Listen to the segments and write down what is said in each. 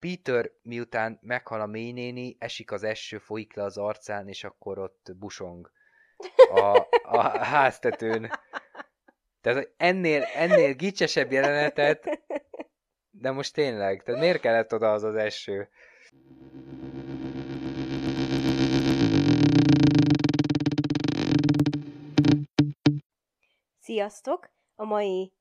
Peter miután meghal a mélynéni, esik az eső, folyik le az arcán, és akkor ott busong a, a háztetőn. Tehát ennél, ennél gicsesebb jelenetet, de most tényleg, tehát miért kellett oda az az eső? Sziasztok! A mai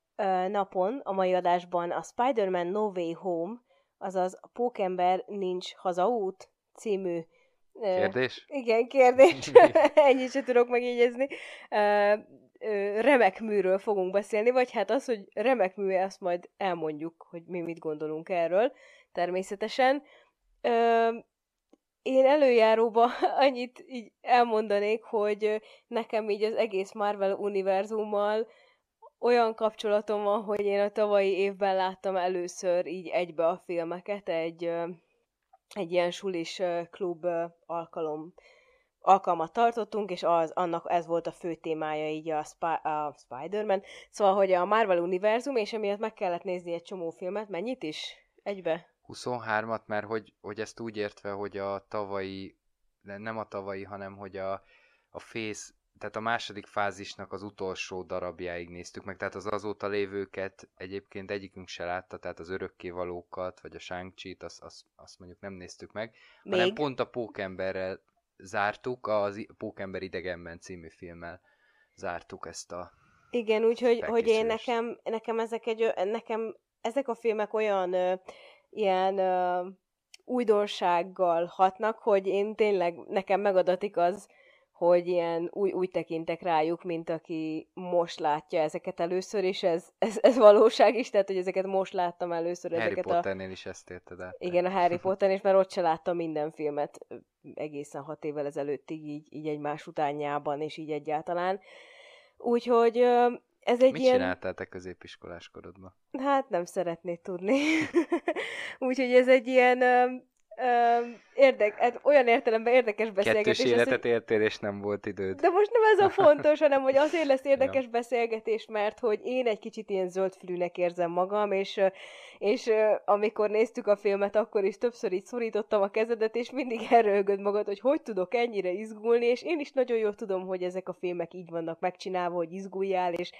napon, a mai adásban a Spider-Man No Way Home, azaz a Pókember Nincs Hazaút című Kérdés? Igen, kérdés. Ennyit sem tudok megjegyezni. Ö, ö, remek műről fogunk beszélni, vagy hát az, hogy remek mű, azt majd elmondjuk, hogy mi mit gondolunk erről, természetesen. Ö, én előjáróba annyit így elmondanék, hogy nekem így az egész Marvel univerzummal olyan kapcsolatom van, hogy én a tavalyi évben láttam először így egybe a filmeket, egy, egy ilyen sulis klub alkalom alkalmat tartottunk, és az, annak ez volt a fő témája így a, Sp- a Spider-Man. Szóval, hogy a Marvel univerzum, és emiatt meg kellett nézni egy csomó filmet, mennyit is? Egybe? 23-at, mert hogy, hogy ezt úgy értve, hogy a tavalyi, nem a tavalyi, hanem hogy a, a Face, tehát a második fázisnak az utolsó darabjáig néztük meg, tehát az azóta lévőket egyébként egyikünk se látta, tehát az örökkévalókat, vagy a shang azt, azt, azt mondjuk nem néztük meg, Még? hanem pont a Pókemberrel zártuk, az Pókember idegenben című filmmel zártuk ezt a igen, úgyhogy hogy én nekem, nekem ezek egy, nekem ezek a filmek olyan ilyen uh, újdonsággal hatnak, hogy én tényleg, nekem megadatik az, hogy ilyen új, úgy tekintek rájuk, mint aki most látja ezeket először, és ez, ez, ez valóság is, tehát hogy ezeket most láttam először. Harry ezeket Potternél a... is ezt érted át. Igen, a Harry Potter, és már ott se láttam minden filmet egészen hat évvel ezelőttig, így, így egymás utánjában, és így egyáltalán. Úgyhogy ez egy Mit ilyen... csináltál te középiskolás korodban? Hát nem szeretnéd tudni. Úgyhogy ez egy ilyen érdek, hát olyan értelemben érdekes beszélgetés. Kettős életet ez, értél, és nem volt időd. De most nem ez a fontos, hanem hogy azért lesz érdekes ja. beszélgetés, mert hogy én egy kicsit ilyen zöldfülűnek érzem magam, és, és amikor néztük a filmet, akkor is többször így szorítottam a kezedet, és mindig erőgöd magad, hogy hogy tudok ennyire izgulni, és én is nagyon jól tudom, hogy ezek a filmek így vannak megcsinálva, hogy izguljál, és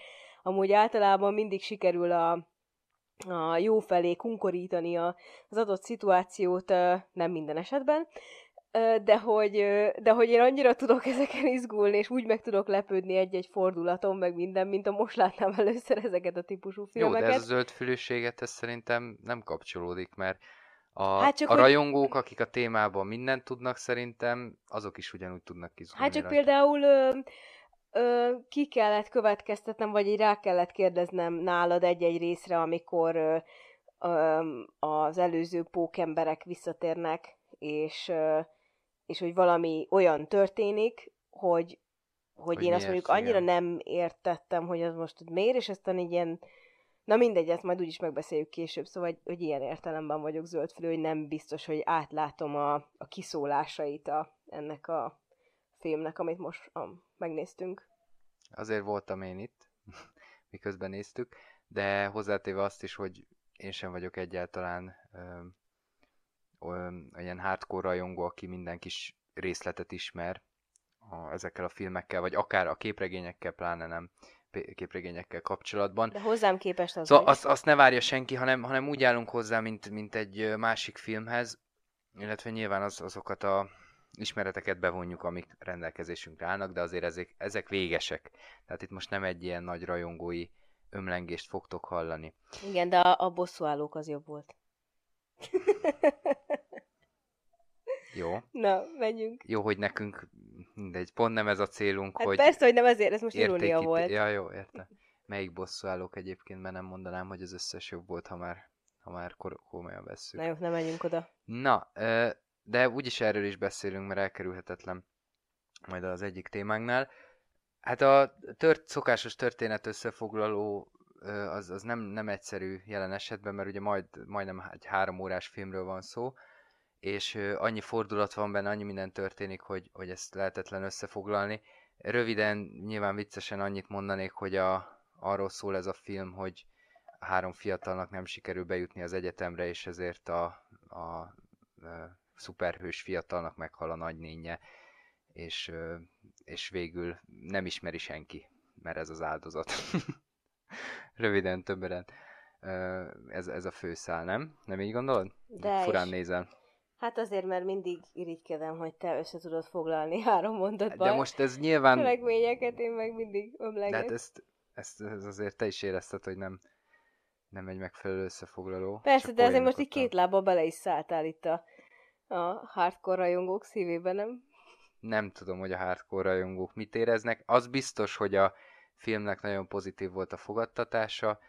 amúgy általában mindig sikerül a, a jó felé kunkorítani a, az adott szituációt, nem minden esetben, de hogy, de hogy én annyira tudok ezeken izgulni, és úgy meg tudok lepődni egy-egy fordulaton, meg minden, mint a most láttam először ezeket a típusú filmeket. Jó, de ez a zöldfülőséget, ez szerintem nem kapcsolódik, mert a, hát csak a hogy... rajongók, akik a témában mindent tudnak, szerintem azok is ugyanúgy tudnak izgulni. Hát csak rajta. például ö, ki kellett következtetnem, vagy így rá kellett kérdeznem nálad egy-egy részre, amikor ö, ö, az előző pókemberek visszatérnek, és, ö, és hogy valami olyan történik, hogy, hogy, hogy én azt mondjuk annyira igen. nem értettem, hogy az most miért, és aztán így ilyen, na mindegy, ezt majd úgyis megbeszéljük később, szóval hogy, hogy ilyen értelemben vagyok zöldfülő, hogy nem biztos, hogy átlátom a, a kiszólásait a, ennek a filmnek, amit most megnéztünk. Azért voltam én itt, miközben néztük, de hozzátéve azt is, hogy én sem vagyok egyáltalán ö, ö, olyan hardcore rajongó, aki minden kis részletet ismer a, ezekkel a filmekkel, vagy akár a képregényekkel, pláne nem képregényekkel kapcsolatban. De hozzám képest az Szóval azt, azt ne várja senki, hanem, hanem úgy állunk hozzá, mint, mint egy másik filmhez, illetve nyilván az, azokat a ismereteket bevonjuk, amik rendelkezésünkre állnak, de azért ezek, ezek végesek. Tehát itt most nem egy ilyen nagy rajongói ömlengést fogtok hallani. Igen, de a, a bosszúállók az jobb volt. Jó. Na, menjünk. Jó, hogy nekünk mindegy, pont nem ez a célunk, hát hogy... persze, hogy nem ezért, ez most irónia volt. Ja, jó, érte. Melyik bosszúállók egyébként, mert nem mondanám, hogy az összes jobb volt, ha már, ha már komolyan vesszük. Na jó, nem menjünk oda. Na, de úgyis erről is beszélünk, mert elkerülhetetlen majd az egyik témánknál. Hát a tört, szokásos történet összefoglaló az, az nem, nem egyszerű jelen esetben, mert ugye majd, majdnem egy három órás filmről van szó, és annyi fordulat van benne, annyi minden történik, hogy, hogy ezt lehetetlen összefoglalni. Röviden, nyilván viccesen annyit mondanék, hogy a, arról szól ez a film, hogy három fiatalnak nem sikerül bejutni az egyetemre, és ezért a a, a szuperhős fiatalnak meghal a nagynénye, és, és végül nem ismeri senki, mert ez az áldozat. Röviden, többen. Ez, ez a főszál, nem? Nem így gondolod? De Furán is. nézel. Hát azért, mert mindig irigykedem, hogy te össze tudod foglalni három mondatban. De most ez nyilván... Cselekményeket én meg mindig ömleget. De hát ezt, ezt, ezt azért te is érezted, hogy nem, nem egy megfelelő összefoglaló. Persze, de azért most így két lába bele is szálltál itt a, a hardcore rajongók szívébe, nem? Nem tudom, hogy a hardcore rajongók mit éreznek. Az biztos, hogy a filmnek nagyon pozitív volt a fogadtatása.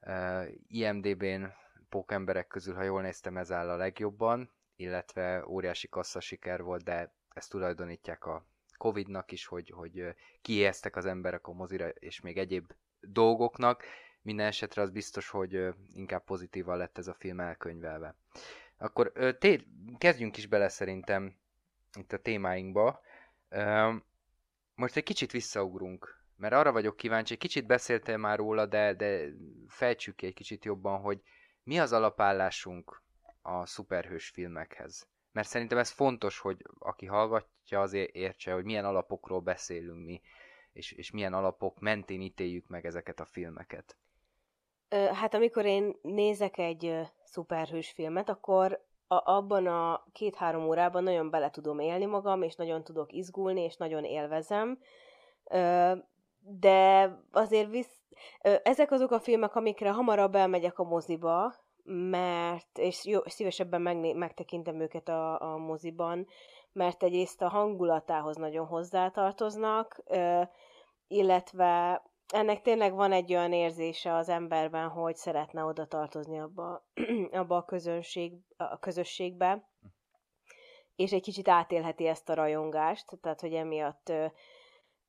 Uh, IMDB-n pókemberek közül, ha jól néztem, ez áll a legjobban, illetve óriási kassza siker volt, de ezt tulajdonítják a Covid-nak is, hogy, hogy kiéztek az emberek a mozira, és még egyéb dolgoknak. Minden esetre az biztos, hogy inkább pozitívan lett ez a film elkönyvelve. Akkor té- kezdjünk is bele szerintem itt a témáinkba. Most egy kicsit visszaugrunk, mert arra vagyok kíváncsi, kicsit beszéltél már róla, de, de fejtsük egy kicsit jobban, hogy mi az alapállásunk a szuperhős filmekhez. Mert szerintem ez fontos, hogy aki hallgatja, azért értse, hogy milyen alapokról beszélünk mi, és, és milyen alapok mentén ítéljük meg ezeket a filmeket. Hát amikor én nézek egy szuperhős filmet, akkor a, abban a két-három órában nagyon bele tudom élni magam, és nagyon tudok izgulni, és nagyon élvezem. De azért visz... Ezek azok a filmek, amikre hamarabb elmegyek a moziba, mert, és jó, szívesebben megné- megtekintem őket a, a moziban, mert egyrészt a hangulatához nagyon hozzátartoznak, illetve ennek tényleg van egy olyan érzése az emberben, hogy szeretne oda tartozni abba, abba a, közönség, a közösségbe, és egy kicsit átélheti ezt a rajongást, tehát hogy emiatt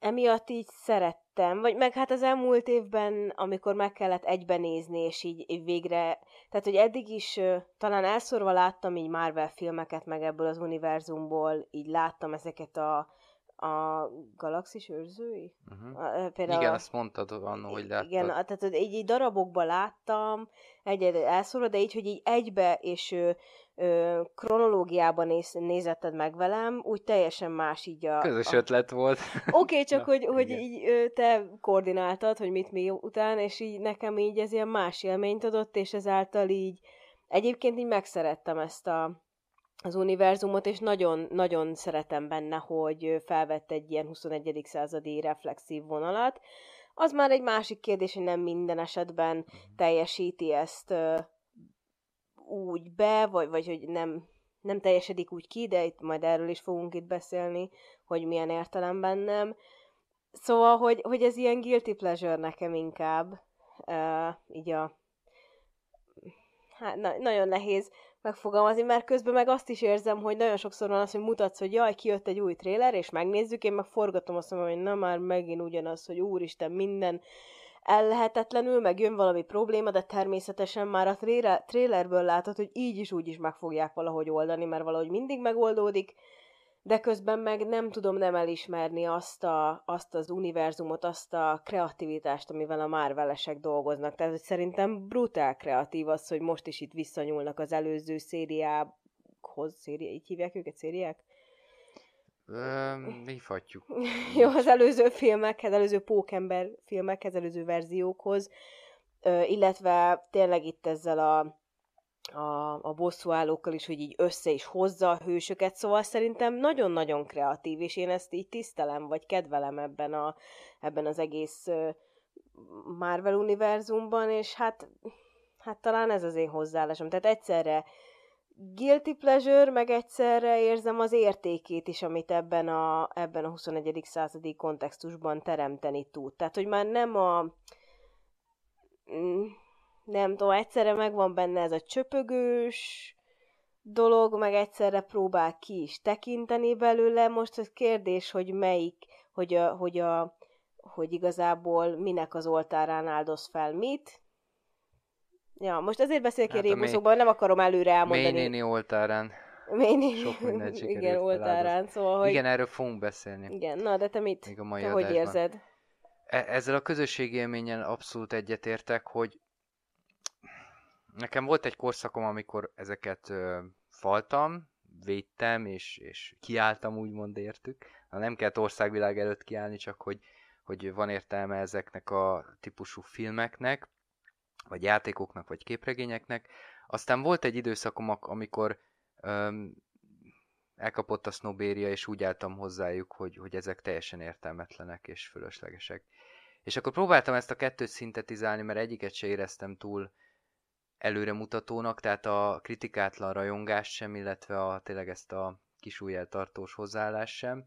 emiatt így szerettem, vagy meg hát az elmúlt évben, amikor meg kellett egyben nézni, és így, így végre, tehát hogy eddig is talán elszorva láttam így Marvel filmeket, meg ebből az univerzumból, így láttam ezeket a, a galaxis őrzői? Uh-huh. Például igen, a, azt mondtad annó, hogy láttad. Igen, tehát így, így darabokban láttam, egy elszorva, de így, hogy így egybe, és ö, kronológiában néz, nézetted meg velem, úgy teljesen más így a... Közös a... ötlet volt. Oké, okay, csak Na, hogy, hogy így ö, te koordináltad, hogy mit mi után, és így nekem így ez ilyen más élményt adott, és ezáltal így egyébként így megszerettem ezt a, az univerzumot, és nagyon, nagyon szeretem benne, hogy felvett egy ilyen 21. századi reflexív vonalat. Az már egy másik kérdés, hogy nem minden esetben teljesíti ezt úgy be, vagy, vagy hogy nem, nem teljesedik úgy ki, de itt majd erről is fogunk itt beszélni, hogy milyen értelemben nem. Szóval, hogy, hogy ez ilyen guilty pleasure nekem inkább, uh, így a... Hát na, nagyon nehéz megfogalmazni, mert közben meg azt is érzem, hogy nagyon sokszor van az, hogy mutatsz, hogy jaj, kijött egy új tréler, és megnézzük, én meg forgatom azt mondom, hogy na már megint ugyanaz, hogy úristen, minden ellehetetlenül, meg jön valami probléma, de természetesen már a trélerből látod, hogy így is úgy is meg fogják valahogy oldani, mert valahogy mindig megoldódik, de közben meg nem tudom nem elismerni azt, a, azt az univerzumot, azt a kreativitást, amivel a Marvelesek dolgoznak. Tehát hogy szerintem brutál kreatív az, hogy most is itt visszanyúlnak az előző szériához, széri, így hívják őket, szériák? Hívhatjuk. Jó, az előző filmekhez, előző Pókember filmekhez, előző verziókhoz, illetve tényleg itt ezzel a, a, a bosszúállókkal is, hogy így össze is hozza a hősöket, szóval szerintem nagyon-nagyon kreatív, és én ezt így tisztelem, vagy kedvelem ebben, a, ebben az egész Marvel univerzumban, és hát, hát talán ez az én hozzáállásom. Tehát egyszerre guilty pleasure, meg egyszerre érzem az értékét is, amit ebben a, ebben a 21. századi kontextusban teremteni tud. Tehát, hogy már nem a mm, nem tudom, egyszerre megvan benne ez a csöpögős dolog, meg egyszerre próbál ki is tekinteni belőle. Most az kérdés, hogy melyik, hogy, a, hogy, a, hogy igazából minek az oltárán áldoz fel mit, Ja, most azért beszélek hát rébuszokban, nem akarom előre elmondani. Mélynéni oltárán. Mélynéni, Sok igen, oltárán, szóval, hogy... Igen, erről fogunk beszélni. Igen, na, de te mit? Még a mai te hogy érzed? E- ezzel a közösségi élményen abszolút egyetértek, hogy nekem volt egy korszakom, amikor ezeket ö, faltam, védtem, és, és kiálltam úgymond értük. Na, nem kellett országvilág előtt kiállni, csak hogy, hogy van értelme ezeknek a típusú filmeknek, vagy játékoknak, vagy képregényeknek. Aztán volt egy időszakom, amikor öm, elkapott a sznobéria, és úgy álltam hozzájuk, hogy, hogy ezek teljesen értelmetlenek és fölöslegesek. És akkor próbáltam ezt a kettőt szintetizálni, mert egyiket se éreztem túl előremutatónak, tehát a kritikátlan rajongás sem, illetve a, tényleg ezt a kis tartós hozzáállás sem.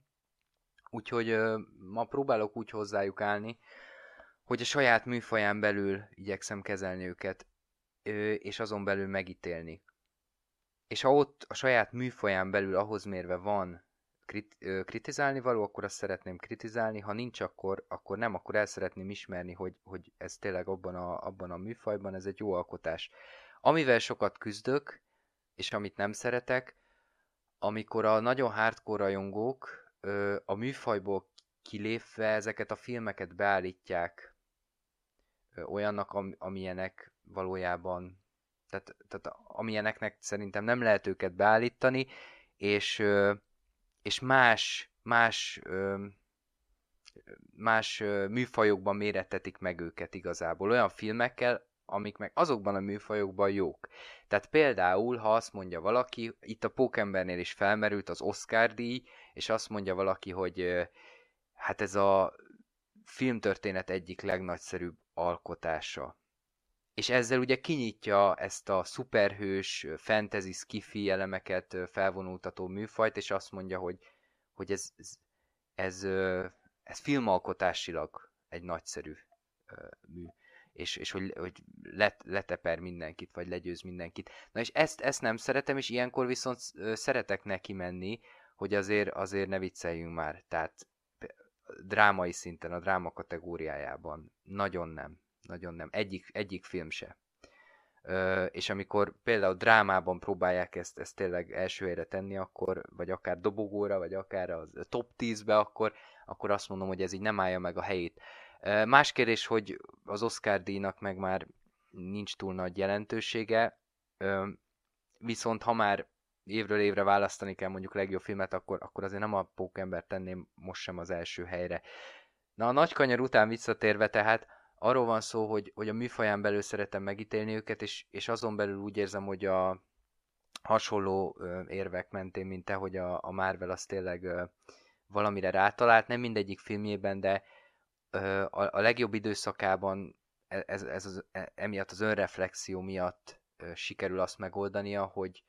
Úgyhogy ma próbálok úgy hozzájuk állni, hogy a saját műfaján belül igyekszem kezelni őket, és azon belül megítélni. És ha ott a saját műfaján belül ahhoz mérve van krit, ö, kritizálni való, akkor azt szeretném kritizálni, ha nincs, akkor, akkor nem, akkor el szeretném ismerni, hogy, hogy ez tényleg abban a, abban a műfajban, ez egy jó alkotás. Amivel sokat küzdök, és amit nem szeretek, amikor a nagyon hardcore rajongók ö, a műfajból kilépve ezeket a filmeket beállítják ö, olyannak, am, amilyenek valójában, tehát, tehát amilyeneknek szerintem nem lehet őket beállítani, és ö, és más, más, más műfajokban mérettetik meg őket igazából. Olyan filmekkel, amik meg azokban a műfajokban jók. Tehát például, ha azt mondja valaki, itt a Pókembernél is felmerült az Oscar díj, és azt mondja valaki, hogy hát ez a filmtörténet egyik legnagyszerűbb alkotása. És ezzel ugye kinyitja ezt a szuperhős, fantasy, skifi elemeket felvonultató műfajt, és azt mondja, hogy, hogy ez, ez, ez, ez filmalkotásilag egy nagyszerű mű és, és hogy, hogy let, leteper mindenkit, vagy legyőz mindenkit. Na és ezt, ezt nem szeretem, és ilyenkor viszont szeretek neki menni, hogy azért, azért ne vicceljünk már. Tehát drámai szinten, a dráma kategóriájában nagyon nem nagyon nem. Egyik, egyik film se. Ö, és amikor például drámában próbálják ezt, ezt tényleg első helyre tenni, akkor, vagy akár dobogóra, vagy akár a top 10-be, akkor, akkor azt mondom, hogy ez így nem állja meg a helyét. Ö, más kérdés, hogy az Oscar díjnak meg már nincs túl nagy jelentősége, ö, viszont ha már évről évre választani kell mondjuk legjobb filmet, akkor, akkor azért nem a Pókember tenném most sem az első helyre. Na a nagy kanyar után visszatérve tehát, arról van szó, hogy, hogy a műfaján belül szeretem megítélni őket, és, és azon belül úgy érzem, hogy a hasonló ö, érvek mentén, mint te, hogy a, a Marvel az tényleg ö, valamire rátalált, nem mindegyik filmjében, de ö, a, a legjobb időszakában e, ez, ez az, e, emiatt az önreflexió miatt ö, sikerül azt megoldania, hogy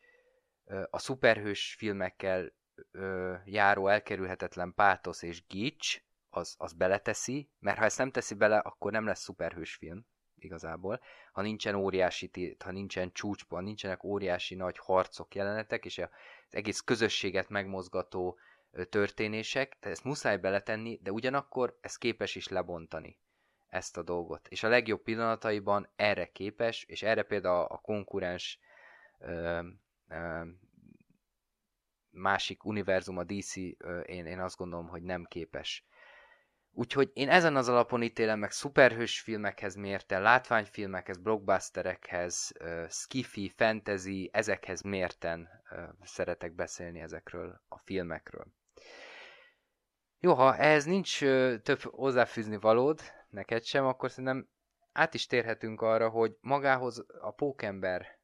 ö, a szuperhős filmekkel ö, járó elkerülhetetlen pátosz és gics, az, az beleteszi, mert ha ezt nem teszi bele, akkor nem lesz szuperhős film igazából. Ha nincsen óriási, ha nincsen csúcsban, nincsenek óriási nagy harcok, jelenetek, és az egész közösséget megmozgató történések, tehát ezt muszáj beletenni, de ugyanakkor ez képes is lebontani ezt a dolgot. És a legjobb pillanataiban erre képes, és erre például a konkurens ö, ö, másik univerzum, a DC, ö, én, én azt gondolom, hogy nem képes Úgyhogy én ezen az alapon ítélem meg szuperhős filmekhez mérten, látványfilmekhez, blockbusterekhez, uh, skifi, fantasy, ezekhez mérten uh, szeretek beszélni ezekről a filmekről. Jó, ha ehhez nincs uh, több hozzáfűzni valód, neked sem, akkor szerintem át is térhetünk arra, hogy magához a pókember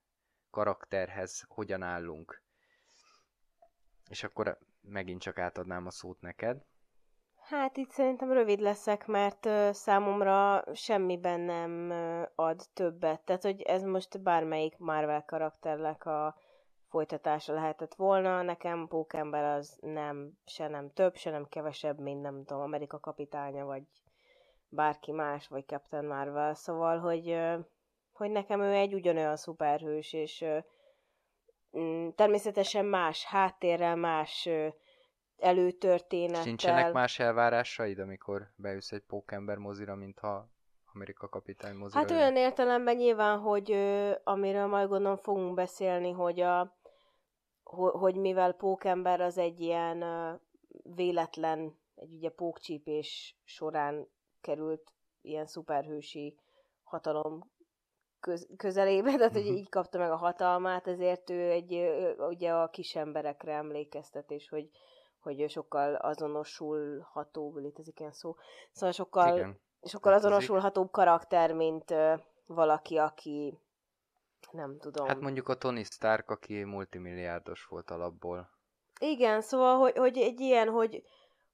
karakterhez hogyan állunk. És akkor megint csak átadnám a szót neked. Hát itt szerintem rövid leszek, mert számomra semmiben nem ad többet. Tehát, hogy ez most bármelyik Marvel karakternek a folytatása lehetett volna. Nekem Pókember az nem, se nem több, se nem kevesebb, mint nem tudom, Amerika kapitánya, vagy bárki más, vagy Captain Marvel. Szóval, hogy, hogy nekem ő egy ugyanolyan szuperhős, és mm, természetesen más háttérrel, más előtörténettel. Nincsenek más elvárásaid, amikor beülsz egy pókember mozira, mintha Amerika kapitány mozira? Hát olyan értelemben nyilván, hogy amiről majd gondolom fogunk beszélni, hogy a hogy mivel pókember az egy ilyen véletlen, egy ugye pókcsípés során került ilyen szuperhősi hatalom köz, közelébe, tehát hogy így kapta meg a hatalmát, ezért ő egy, ugye a kis emberekre emlékeztet, és hogy, hogy sokkal azonosulhatóbb, létezik ilyen szó, szóval sokkal, Igen. sokkal azonosulhatóbb karakter, mint valaki, aki nem tudom. Hát mondjuk a Tony Stark, aki multimilliárdos volt alapból. Igen, szóval, hogy, hogy egy ilyen, hogy,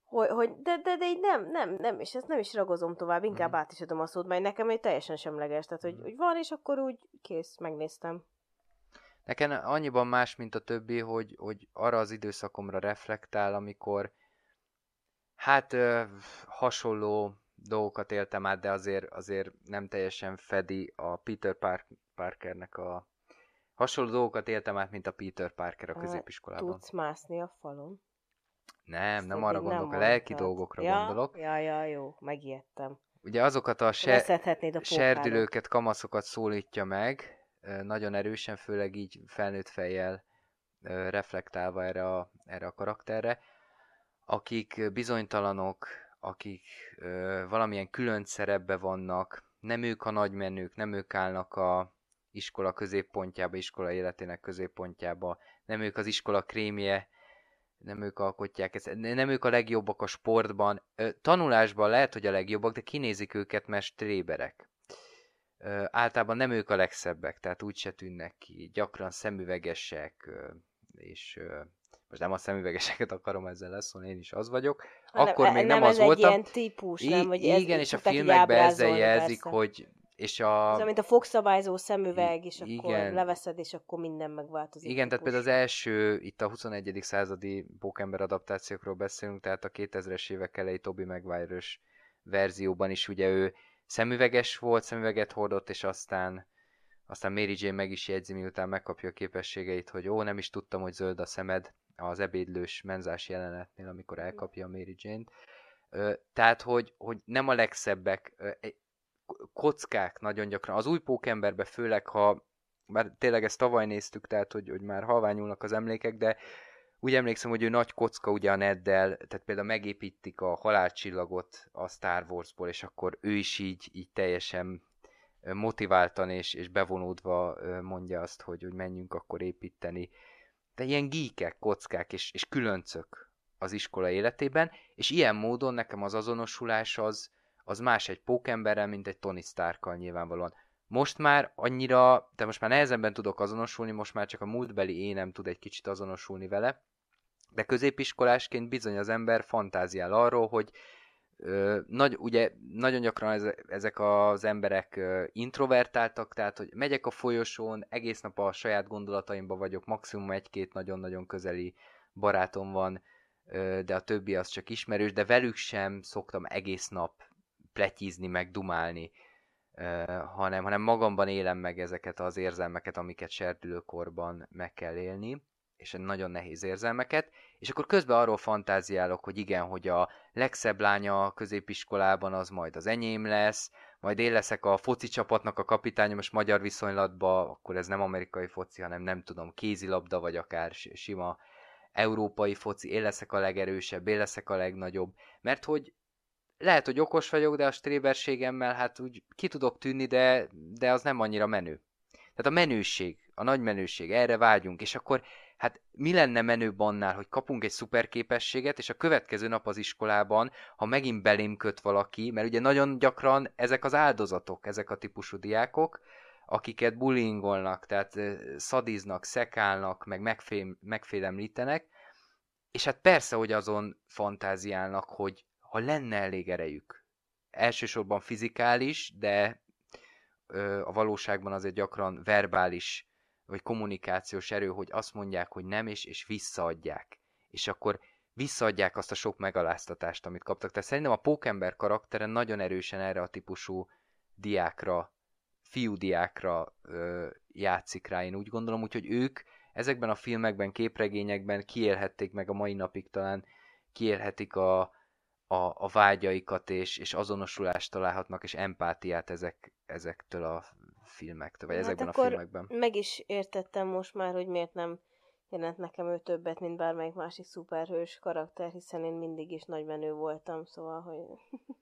hogy, hogy de, de, de így nem, nem, nem, és ezt nem is ragozom tovább, inkább mm. át is adom a szót, mert nekem egy teljesen semleges, tehát hogy, mm. hogy van, és akkor úgy kész, megnéztem. Nekem annyiban más, mint a többi, hogy, hogy arra az időszakomra reflektál, amikor hát ö, hasonló dolgokat éltem át, de azért, azért nem teljesen fedi a Peter Park, Parkernek a hasonló dolgokat éltem át, mint a Peter Parker a középiskolában. Tudsz mászni a falon? Nem, nem arra gondolok, nem a lelki mondtad. dolgokra ja, gondolok. Ja, ja, jó, megijedtem. Ugye azokat a, se- a serdülőket, kamaszokat szólítja meg, nagyon erősen, főleg így felnőtt fejjel reflektálva erre a, erre a karakterre, akik bizonytalanok, akik valamilyen külön szerepbe vannak, nem ők a nagymenők, nem ők állnak a iskola középpontjába, iskola életének középpontjába, nem ők az iskola krémje, nem ők alkotják ezt, nem ők a legjobbak a sportban, tanulásban lehet, hogy a legjobbak, de kinézik őket, mert stréberek. Általában nem ők a legszebbek, tehát úgy se tűnnek ki, gyakran szemüvegesek, és most nem a szemüvegeseket akarom ezzel leszólni, én is az vagyok. Hanem, Akkor e, még nem, nem az voltam. ilyen típus, nem? Hogy ez, igen, és a filmekben ezzel jelzik, persze. hogy és a... Ez mint a fogszabályzó szemüveg, és igen. akkor leveszed, és akkor minden megváltozik. Igen, tehát például az első, itt a 21. századi Pókember adaptációkról beszélünk, tehát a 2000-es évek elejé Toby maguire verzióban is ugye ő szemüveges volt, szemüveget hordott, és aztán aztán Mary Jane meg is jegyzi, miután megkapja a képességeit, hogy ó, nem is tudtam, hogy zöld a szemed az ebédlős menzás jelenetnél, amikor elkapja a Mary Jane-t. Tehát, hogy, hogy nem a legszebbek, kockák nagyon gyakran. Az új pókemberbe főleg, ha már tényleg ezt tavaly néztük, tehát hogy, hogy már halványulnak az emlékek, de úgy emlékszem, hogy ő nagy kocka ugye a Neddel, tehát például megépítik a halálcsillagot a Star Warsból, és akkor ő is így, így teljesen motiváltan és, és bevonódva mondja azt, hogy, hogy menjünk akkor építeni. De ilyen gíkek, kockák és, és különcök az iskola életében, és ilyen módon nekem az azonosulás az, az más egy pókemberrel, mint egy Tony Starkkal nyilvánvalóan. Most már annyira, de most már nehezebben tudok azonosulni, most már csak a múltbeli énem tud egy kicsit azonosulni vele, de középiskolásként bizony az ember fantáziál arról, hogy ö, nagy, ugye nagyon gyakran ezek az emberek ö, introvertáltak, tehát hogy megyek a folyosón, egész nap a saját gondolataimba vagyok, maximum egy-két nagyon-nagyon közeli barátom van, ö, de a többi az csak ismerős, de velük sem szoktam egész nap pletyizni, meg dumálni, hanem, hanem magamban élem meg ezeket az érzelmeket, amiket serdülőkorban meg kell élni, és nagyon nehéz érzelmeket, és akkor közben arról fantáziálok, hogy igen, hogy a legszebb lánya a középiskolában az majd az enyém lesz, majd én leszek a foci csapatnak a kapitánya, most magyar viszonylatban, akkor ez nem amerikai foci, hanem nem tudom, kézilabda, vagy akár sima európai foci, én leszek a legerősebb, én leszek a legnagyobb, mert hogy lehet, hogy okos vagyok, de a stréberségemmel hát úgy ki tudok tűnni, de, de az nem annyira menő. Tehát a menőség, a nagy menőség, erre vágyunk, és akkor hát mi lenne menőbb annál, hogy kapunk egy szuperképességet, és a következő nap az iskolában, ha megint belém köt valaki, mert ugye nagyon gyakran ezek az áldozatok, ezek a típusú diákok, akiket bullyingolnak, tehát szadiznak, szekálnak, meg megfém, megfélemlítenek, és hát persze, hogy azon fantáziálnak, hogy ha lenne elég erejük. Elsősorban fizikális, de ö, a valóságban azért gyakran verbális vagy kommunikációs erő, hogy azt mondják, hogy nem, és, és visszaadják. És akkor visszaadják azt a sok megaláztatást, amit kaptak. Tehát szerintem a pókember karaktere nagyon erősen erre a típusú diákra, fiúdiákra ö, játszik rá, én úgy gondolom, úgyhogy ők ezekben a filmekben, képregényekben kiélhették meg a mai napig talán, kiélhetik a, a, a vágyaikat, és, és azonosulást találhatnak, és empátiát ezek, ezektől a filmektől, vagy hát ezekben a filmekben. meg is értettem most már, hogy miért nem jelent nekem ő többet, mint bármelyik másik szuperhős karakter, hiszen én mindig is nagy menő voltam, szóval, hogy...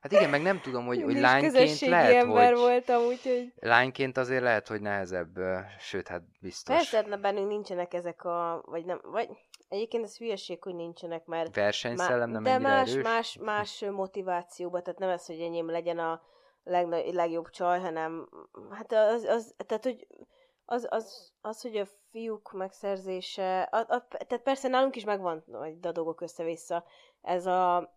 Hát igen, meg nem tudom, hogy, hogy lányként lehet, ember hogy... voltam, úgyhogy... Lányként azért lehet, hogy nehezebb, sőt, hát biztos. Persze, hát bennünk nincsenek ezek a... Vagy nem... Vagy... Egyébként ez hülyeség, hogy nincsenek, mert... Versenyszellem nem de más, erős. más, más motivációba, tehát nem ez, hogy enyém legyen a legna- legjobb csaj, hanem hát az, az tehát, hogy az, az, az, hogy a fiúk megszerzése, a, a, tehát persze nálunk is megvan majd a dolgok össze-vissza, ez a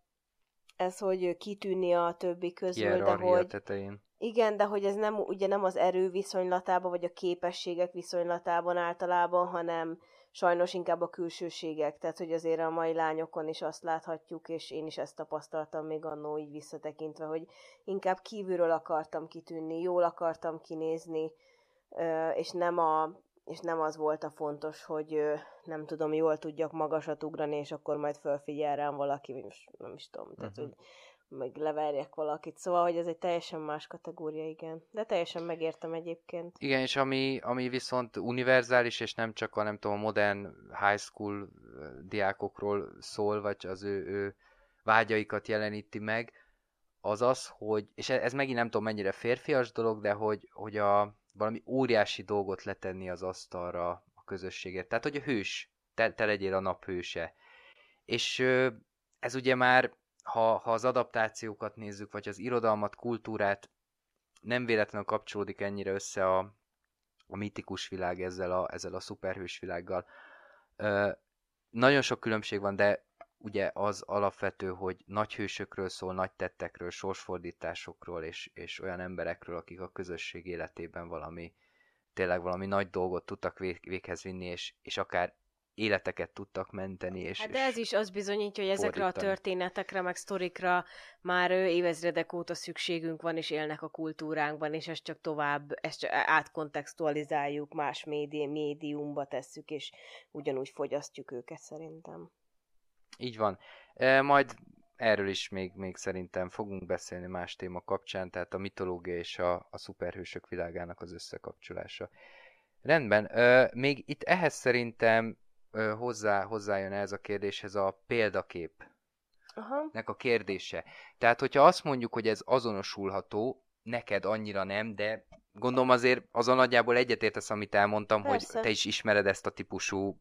ez, hogy kitűnni a többi közül, de hogy tetején. igen, de hogy ez nem, ugye nem az erő viszonylatában, vagy a képességek viszonylatában általában, hanem sajnos inkább a külsőségek. Tehát, hogy azért a mai lányokon is azt láthatjuk, és én is ezt tapasztaltam még annó így visszatekintve, hogy inkább kívülről akartam kitűnni, jól akartam kinézni, és nem a és nem az volt a fontos, hogy nem tudom, jól tudjak magasat ugrani, és akkor majd fölfigyel rám valaki, most nem is tudom, tehát, Mhm. hogy meg leverjek valakit. Szóval, hogy ez egy teljesen más kategória, igen. De teljesen megértem egyébként. Igen, és ami, ami viszont univerzális, és nem csak a nem tudom, a modern high school diákokról szól, vagy az ő, ő vágyaikat jeleníti meg, az az, hogy, és e- ez megint nem tudom mennyire férfias dolog, de hogy, hogy a, valami óriási dolgot letenni az asztalra a közösségért. Tehát, hogy a hős, te, te legyél a nap hőse. És ez ugye már, ha, ha az adaptációkat nézzük, vagy az irodalmat, kultúrát, nem véletlenül kapcsolódik ennyire össze a, a mitikus világ ezzel a, ezzel a szuperhős világgal. Ö, nagyon sok különbség van, de ugye az alapvető, hogy nagy hősökről szól, nagy tettekről, sorsfordításokról, és, és olyan emberekről, akik a közösség életében valami, tényleg valami nagy dolgot tudtak vég, véghez vinni, és, és akár életeket tudtak menteni. És, Hát de ez is azt bizonyítja, hogy ezekre a fordítani. történetekre, meg sztorikra már évezredek óta szükségünk van, és élnek a kultúránkban, és ezt csak tovább, ezt csak átkontextualizáljuk, más médi, médiumba tesszük, és ugyanúgy fogyasztjuk őket szerintem. Így van. E, majd erről is még, még szerintem fogunk beszélni más téma kapcsán, tehát a mitológia és a, a szuperhősök világának az összekapcsolása. Rendben, ö, még itt ehhez szerintem ö, hozzá, hozzájön ez a kérdéshez a példakép Aha. nek a kérdése. Tehát, hogyha azt mondjuk, hogy ez azonosulható, neked annyira nem, de gondolom azért azon nagyjából egyetértesz, amit elmondtam, Persze. hogy te is ismered ezt a típusú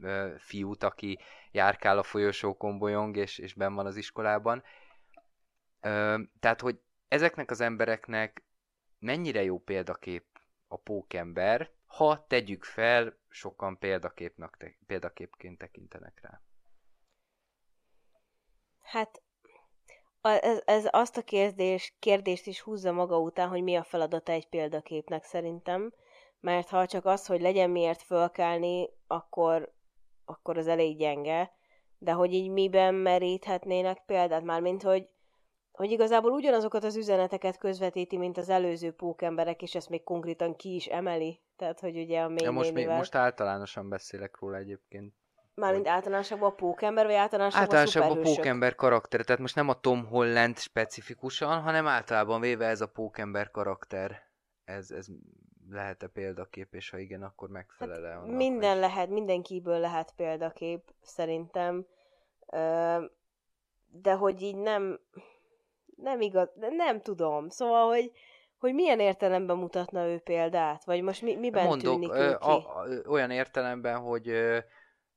ö, fiút, aki járkál a folyosókon, bolyong, és, és benn van az iskolában. Ö, tehát, hogy ezeknek az embereknek mennyire jó példakép a pókember, ha tegyük fel, sokan példaképnek, te, példaképként tekintenek rá. Hát ez, ez azt a kérdés, kérdést is húzza maga után, hogy mi a feladata egy példaképnek szerintem. Mert ha csak az, hogy legyen miért fölkelni, akkor, akkor az elég gyenge. De hogy így miben meríthetnének példát, mármint hogy, hogy igazából ugyanazokat az üzeneteket közvetíti, mint az előző pókemberek, és ezt még konkrétan ki is emeli. Tehát, hogy ugye a mély Ja, most, még, most általánosan beszélek róla egyébként. Mármint általánosabban a pókember, vagy általánosabban, Általánosabban a pókember karakter, tehát most nem a Tom Holland specifikusan, hanem általában véve ez a pókember karakter. Ez, ez lehet-e példakép, és ha igen, akkor megfelel-e annak? Hát Minden hogy- lehet, mindenkiből lehet példakép, szerintem. De hogy így nem, nem igaz, nem tudom. Szóval, hogy, hogy milyen értelemben mutatna ő példát? Vagy most mi, miben Mondok, tűnik ö, ő ki? a, a, olyan értelemben, hogy ö,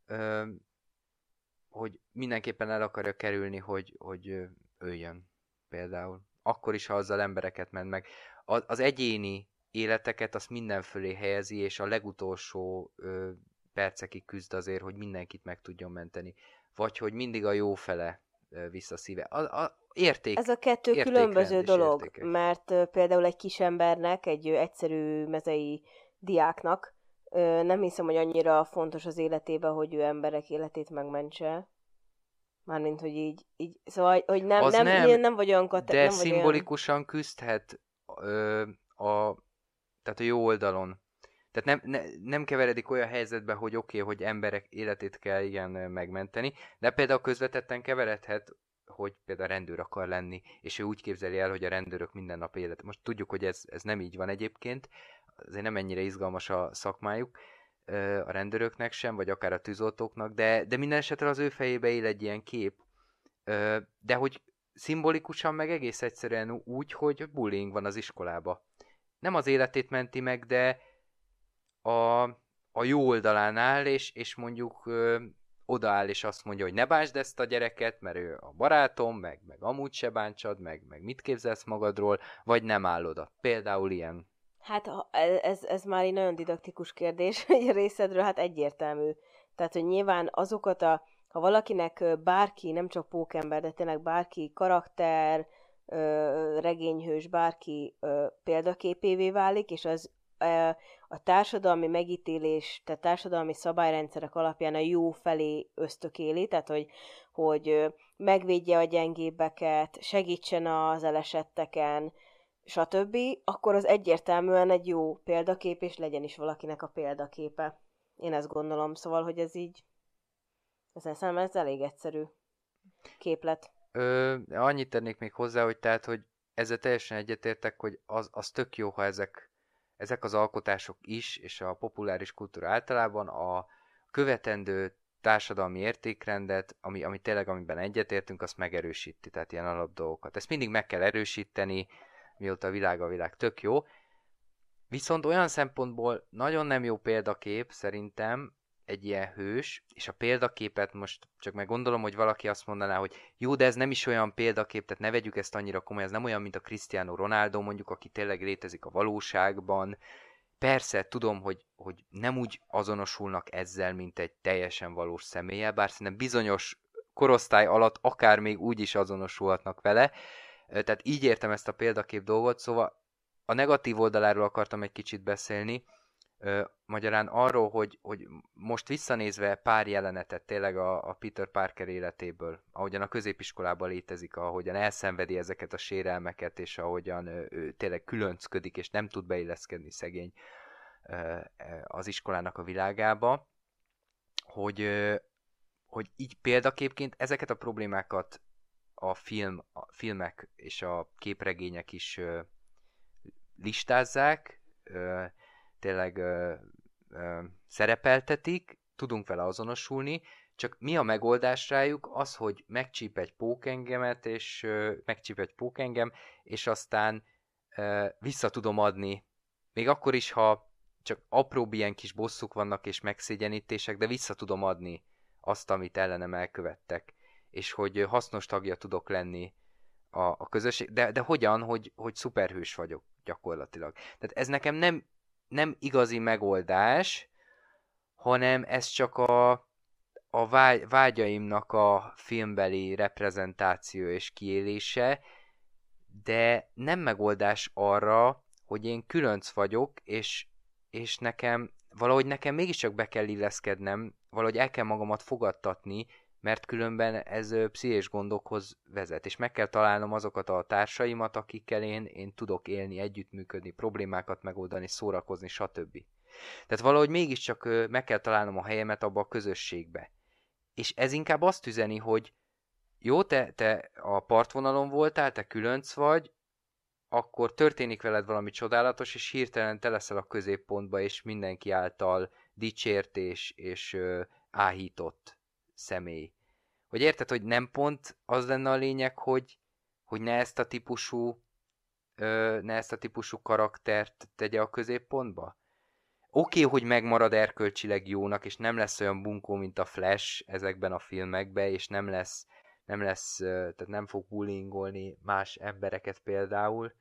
ö, hogy mindenképpen el akarja kerülni, hogy, hogy ö, öljön például. Akkor is, ha azzal embereket ment meg. A, az egyéni életeket azt minden fölé helyezi, és a legutolsó ö, percekig küzd azért, hogy mindenkit meg tudjon menteni. Vagy hogy mindig a jó fele ö, vissza szíve. A, a érték. Ez a kettő különböző dolog, értékek. mert például egy kis embernek, egy egyszerű mezei diáknak nem hiszem, hogy annyira fontos az életében, hogy ő emberek életét megmentse. Mármint, hogy így, így szóval, hogy nem, Az nem, nem, nem, vagy olyan kate- de nem vagy olyan... szimbolikusan küzdhet ö, a, tehát a jó oldalon. Tehát nem, ne, nem keveredik olyan helyzetbe, hogy oké, okay, hogy emberek életét kell ö, megmenteni, de például közvetetten keveredhet, hogy például rendőr akar lenni, és ő úgy képzeli el, hogy a rendőrök minden nap élet. Most tudjuk, hogy ez, ez nem így van egyébként, azért nem ennyire izgalmas a szakmájuk a rendőröknek sem, vagy akár a tűzoltóknak, de, de minden esetre az ő fejébe él egy ilyen kép, de hogy Szimbolikusan meg egész egyszerűen úgy, hogy bullying van az iskolába. Nem az életét menti meg, de a, a jó oldalán áll, és, és mondjuk ö, odaáll, és azt mondja, hogy ne bánsd ezt a gyereket, mert ő a barátom, meg, meg amúgy se bántsad, meg, meg mit képzelsz magadról, vagy nem áll oda. Például ilyen. Hát ez, ez már egy nagyon didaktikus kérdés, a részedről hát egyértelmű. Tehát, hogy nyilván azokat a, ha valakinek bárki, nem csak pókember, de tényleg bárki karakter, regényhős, bárki példaképévé válik, és az a társadalmi megítélés, tehát társadalmi szabályrendszerek alapján a jó felé ösztökéli, tehát hogy, hogy megvédje a gyengébbeket, segítsen az elesetteken, stb., akkor az egyértelműen egy jó példakép, és legyen is valakinek a példaképe. Én ezt gondolom, szóval, hogy ez így, ez szerintem ez elég egyszerű képlet. Ö, annyit tennék még hozzá, hogy tehát, hogy ezzel teljesen egyetértek, hogy az, az tök jó, ha ezek ezek az alkotások is, és a populáris kultúra általában a követendő társadalmi értékrendet, ami, ami tényleg, amiben egyetértünk, azt megerősíti, tehát ilyen alapdolgokat. Ezt mindig meg kell erősíteni, mióta a világ a világ tök jó. Viszont olyan szempontból nagyon nem jó példakép szerintem egy ilyen hős, és a példaképet most csak meg gondolom, hogy valaki azt mondaná, hogy jó, de ez nem is olyan példakép, tehát ne vegyük ezt annyira komoly, ez nem olyan, mint a Cristiano Ronaldo mondjuk, aki tényleg létezik a valóságban. Persze, tudom, hogy, hogy nem úgy azonosulnak ezzel, mint egy teljesen valós személlyel, bár szerintem bizonyos korosztály alatt akár még úgy is azonosulhatnak vele. Tehát így értem ezt a példakép dolgot, szóval a negatív oldaláról akartam egy kicsit beszélni, Ö, magyarán arról, hogy, hogy most visszanézve pár jelenetet tényleg a, a Peter Parker életéből, ahogyan a középiskolában létezik, ahogyan elszenvedi ezeket a sérelmeket, és ahogyan ő, ő tényleg különcködik, és nem tud beilleszkedni szegény ö, az iskolának a világába, hogy, ö, hogy így példaképként ezeket a problémákat a, film, a filmek és a képregények is ö, listázzák, ö, tényleg ö, ö, szerepeltetik, tudunk vele azonosulni, csak mi a megoldás rájuk? Az, hogy megcsíp egy pókengemet, és ö, megcsíp egy pókengem, és aztán ö, vissza tudom adni, még akkor is, ha csak apró ilyen kis bosszuk vannak és megszégyenítések, de vissza tudom adni azt, amit ellenem elkövettek, és hogy hasznos tagja tudok lenni a, a közösség, de, de hogyan, hogy, hogy szuperhős vagyok gyakorlatilag. Tehát ez nekem nem nem igazi megoldás, hanem ez csak a, a vágy, vágyaimnak a filmbeli reprezentáció és kiélése, de nem megoldás arra, hogy én különc vagyok, és, és nekem valahogy nekem mégiscsak be kell illeszkednem, valahogy el kell magamat fogadtatni, mert különben ez pszichés gondokhoz vezet, és meg kell találnom azokat a társaimat, akikkel én, én tudok élni, együttműködni, problémákat megoldani, szórakozni, stb. Tehát valahogy mégiscsak meg kell találnom a helyemet abba a közösségbe. És ez inkább azt üzeni, hogy jó, te, te a partvonalon voltál, te különc vagy, akkor történik veled valami csodálatos, és hirtelen te leszel a középpontba, és mindenki által dicsért és, és áhított személy. Hogy érted, hogy nem pont az lenne a lényeg, hogy, hogy ne ezt a típusú ö, ne ezt a típusú karaktert tegye a középpontba? Oké, okay, hogy megmarad erkölcsileg jónak, és nem lesz olyan bunkó, mint a Flash ezekben a filmekben, és nem lesz, nem lesz, tehát nem fog bullyingolni más embereket például,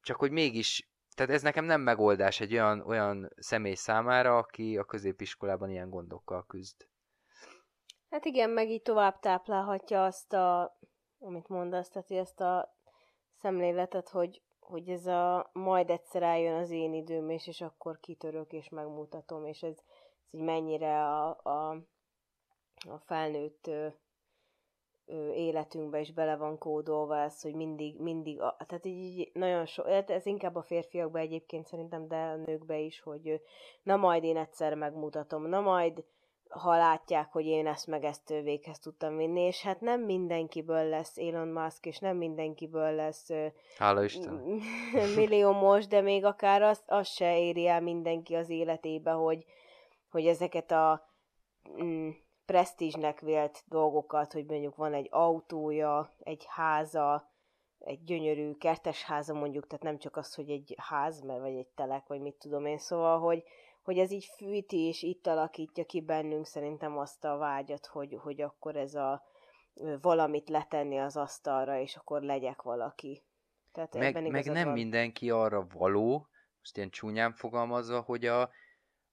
csak hogy mégis, tehát ez nekem nem megoldás egy olyan, olyan személy számára, aki a középiskolában ilyen gondokkal küzd. Hát igen, meg így tovább táplálhatja azt a, amit mondasz, tehát ezt a szemléletet, hogy, hogy ez a majd egyszer eljön az én időm, és, és akkor kitörök, és megmutatom, és ez, ez így mennyire a, a, a felnőtt ö, ö, életünkbe is bele van kódolva ez, hogy mindig, mindig, a, tehát így nagyon so, hát ez inkább a férfiakba egyébként szerintem, de a nőkbe is, hogy na majd én egyszer megmutatom, na majd ha látják, hogy én ezt meg ezt véghez tudtam vinni, és hát nem mindenkiből lesz Elon Musk, és nem mindenkiből lesz Hála Isten. milliómos, de még akár azt, azt se éri el mindenki az életébe, hogy, hogy ezeket a mm, presztízsnek vélt dolgokat, hogy mondjuk van egy autója, egy háza, egy gyönyörű kertes háza mondjuk, tehát nem csak az, hogy egy ház, mert vagy egy telek, vagy mit tudom én, szóval, hogy, hogy ez így fűti és itt alakítja ki bennünk szerintem azt a vágyat, hogy, hogy akkor ez a valamit letenni az asztalra, és akkor legyek valaki. Tehát meg, meg nem van. mindenki arra való, most ilyen csúnyán fogalmazva, hogy a,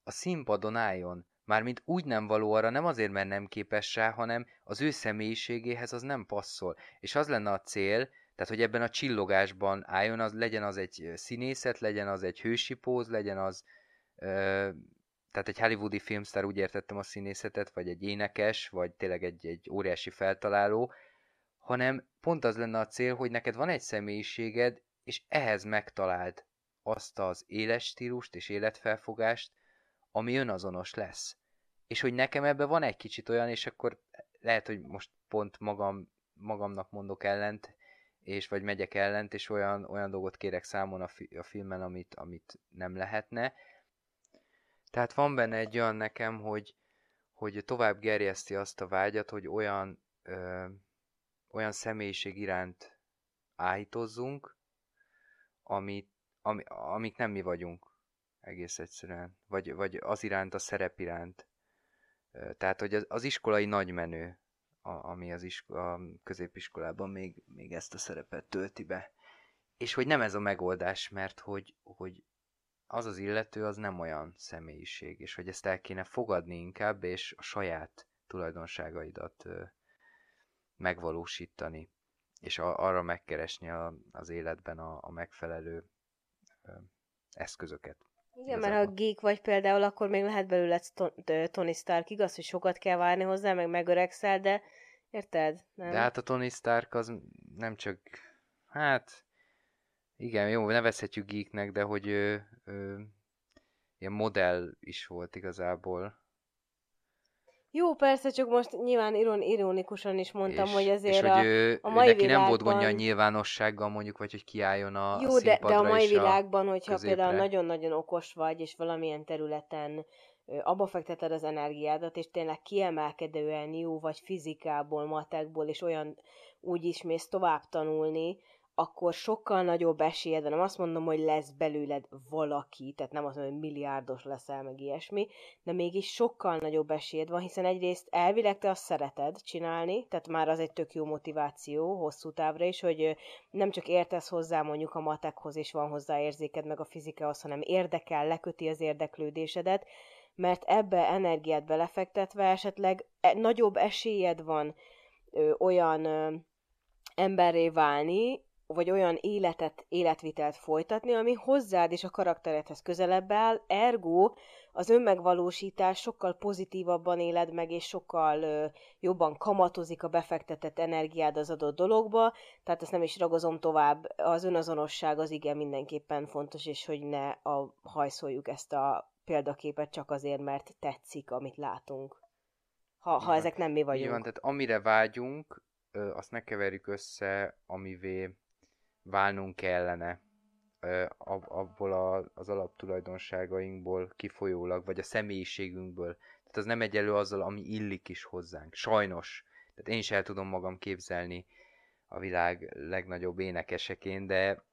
a színpadon álljon. Mármint úgy nem való arra, nem azért, mert nem képes rá, hanem az ő személyiségéhez az nem passzol. És az lenne a cél, tehát, hogy ebben a csillogásban álljon, az legyen az egy színészet, legyen az egy hősi póz, legyen az tehát egy hollywoodi filmsztár úgy értettem a színészetet, vagy egy énekes, vagy tényleg egy, egy óriási feltaláló, hanem pont az lenne a cél, hogy neked van egy személyiséged, és ehhez megtaláld azt az éles stílust és életfelfogást, ami önazonos lesz. És hogy nekem ebben van egy kicsit olyan, és akkor lehet, hogy most pont magam, magamnak mondok ellent, és vagy megyek ellent, és olyan, olyan dolgot kérek számon a, fi, a filmen, amit, amit nem lehetne, tehát van benne egy olyan nekem, hogy, hogy tovább gerjeszti azt a vágyat, hogy olyan, ö, olyan személyiség iránt áhítozzunk, amit, ami, amik nem mi vagyunk egész egyszerűen. Vagy, vagy az iránt, a szerep iránt. Tehát, hogy az, az iskolai nagymenő, a, ami az iskola, a középiskolában még, még ezt a szerepet tölti be. És hogy nem ez a megoldás, mert hogy, hogy az az illető az nem olyan személyiség, és hogy ezt el kéne fogadni inkább, és a saját tulajdonságaidat ö, megvalósítani, és a, arra megkeresni a, az életben a, a megfelelő ö, eszközöket. Igen, mert ha geek vagy például, akkor még lehet belőle Tony Stark, igaz, hogy sokat kell várni hozzá, meg megöregszel, de érted? Nem? De hát a Tony Stark az nem csak, hát igen, jó, nevezhetjük geeknek, de hogy ő, ő, ilyen modell is volt igazából. Jó, persze, csak most nyilván iron, ironikusan is mondtam, és, hogy azért és hogy ő, a, a mai neki világban... nem volt gondja a nyilvánossággal mondjuk, vagy hogy kiálljon a Jó, a de, de a mai világban, hogyha középre. például nagyon-nagyon okos vagy, és valamilyen területen abba fekteted az energiádat, és tényleg kiemelkedően jó vagy fizikából, matekból, és olyan úgy is mész tovább tanulni, akkor sokkal nagyobb esélyed van. Nem azt mondom, hogy lesz belőled valaki, tehát nem azt mondom, hogy milliárdos leszel, meg ilyesmi, de mégis sokkal nagyobb esélyed van, hiszen egyrészt elvileg te azt szereted csinálni, tehát már az egy tök jó motiváció hosszú távra is, hogy nem csak értesz hozzá mondjuk a matekhoz, és van hozzá érzéked meg a fizikához, hanem érdekel, leköti az érdeklődésedet, mert ebbe energiát belefektetve esetleg e, nagyobb esélyed van ö, olyan ö, emberré válni, vagy olyan életet, életvitelt folytatni, ami hozzád és a karakteredhez közelebb áll, ergo az önmegvalósítás sokkal pozitívabban éled meg, és sokkal ö, jobban kamatozik a befektetett energiád az adott dologba, tehát ezt nem is ragozom tovább, az önazonosság az igen mindenképpen fontos, és hogy ne a, hajszoljuk ezt a példaképet csak azért, mert tetszik, amit látunk. Ha, ha ezek nem mi vagyunk. Igen, tehát amire vágyunk, azt ne keverjük össze, amivé válnunk kellene abból a, az alaptulajdonságainkból kifolyólag, vagy a személyiségünkből. Tehát az nem egyelő azzal, ami illik is hozzánk. Sajnos. Tehát én is el tudom magam képzelni a világ legnagyobb énekeseként, de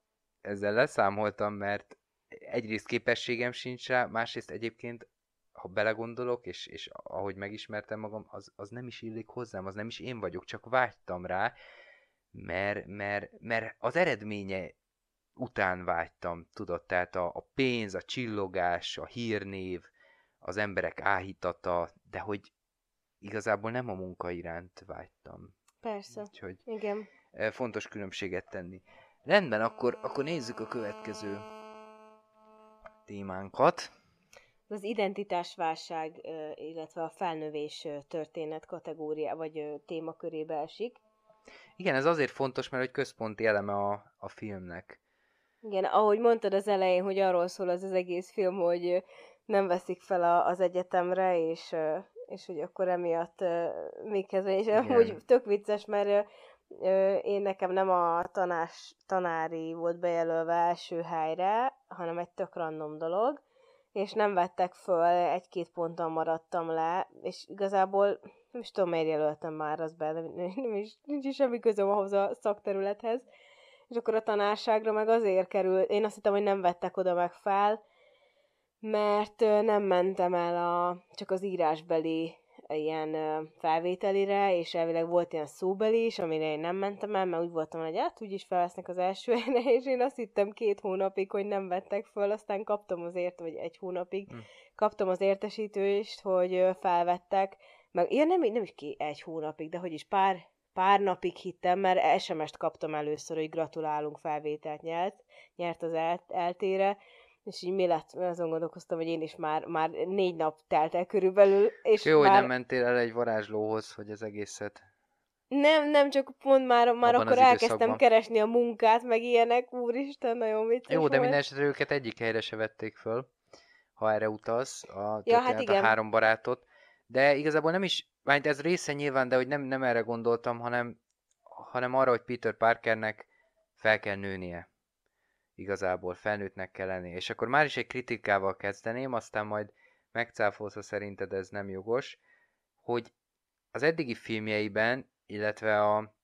ezzel leszámoltam, mert egyrészt képességem sincs rá, másrészt egyébként, ha belegondolok, és, és ahogy megismertem magam, az, az nem is illik hozzám, az nem is én vagyok, csak vágytam rá, mert, mert, mert az eredménye után vágytam, tudod, tehát a, a pénz, a csillogás, a hírnév, az emberek áhítata, de hogy igazából nem a munka iránt vágytam. Persze, Úgyhogy igen. Fontos különbséget tenni. Rendben, akkor, akkor nézzük a következő témánkat. Az identitásválság, illetve a felnövés történet kategória, vagy témakörébe esik. Igen, ez azért fontos, mert hogy központi eleme a, a filmnek. Igen, ahogy mondtad az elején, hogy arról szól az az egész film, hogy nem veszik fel a, az egyetemre, és, és hogy akkor emiatt még kezdve, és úgy tök vicces, mert én nekem nem a tanás, tanári volt bejelölve első helyre, hanem egy tök random dolog, és nem vettek föl, egy-két ponton maradtam le, és igazából nem is tudom, miért jelöltem már az be, nem, nem is, nincs is semmi közöm ahhoz a szakterülethez. És akkor a tanárságra meg azért kerül, én azt hittem, hogy nem vettek oda meg fel, mert nem mentem el a, csak az írásbeli ilyen felvételire, és elvileg volt ilyen szóbeli is, amire én nem mentem el, mert úgy voltam, hogy hát úgyis felvesznek az első helyre, és én azt hittem két hónapig, hogy nem vettek föl, aztán kaptam azért, vagy egy hónapig, hm. kaptam az értesítést, hogy felvettek, meg ilyen nem, nem is ki egy hónapig, de hogy is pár, pár napig hittem, mert SMS-t kaptam először, hogy gratulálunk, felvételt nyert, nyert az el, eltére, és így mi lett, azon gondolkoztam, hogy én is már, már négy nap telt el körülbelül. És Jó, már... hogy nem mentél el egy varázslóhoz, hogy az egészet... Nem, nem, csak pont már, már akkor elkezdtem keresni a munkát, meg ilyenek, úristen, nagyon vicces Jó, de minden esetre őket egyik helyre se vették föl, ha erre utaz, a, ja, hát igen. a három barátot. De igazából nem is, mert ez része nyilván, de hogy nem, nem erre gondoltam, hanem, hanem arra, hogy Peter Parkernek fel kell nőnie igazából felnőttnek kell lenni. És akkor már is egy kritikával kezdeném, aztán majd megcáfolsz, ha szerinted ez nem jogos, hogy az eddigi filmjeiben, illetve a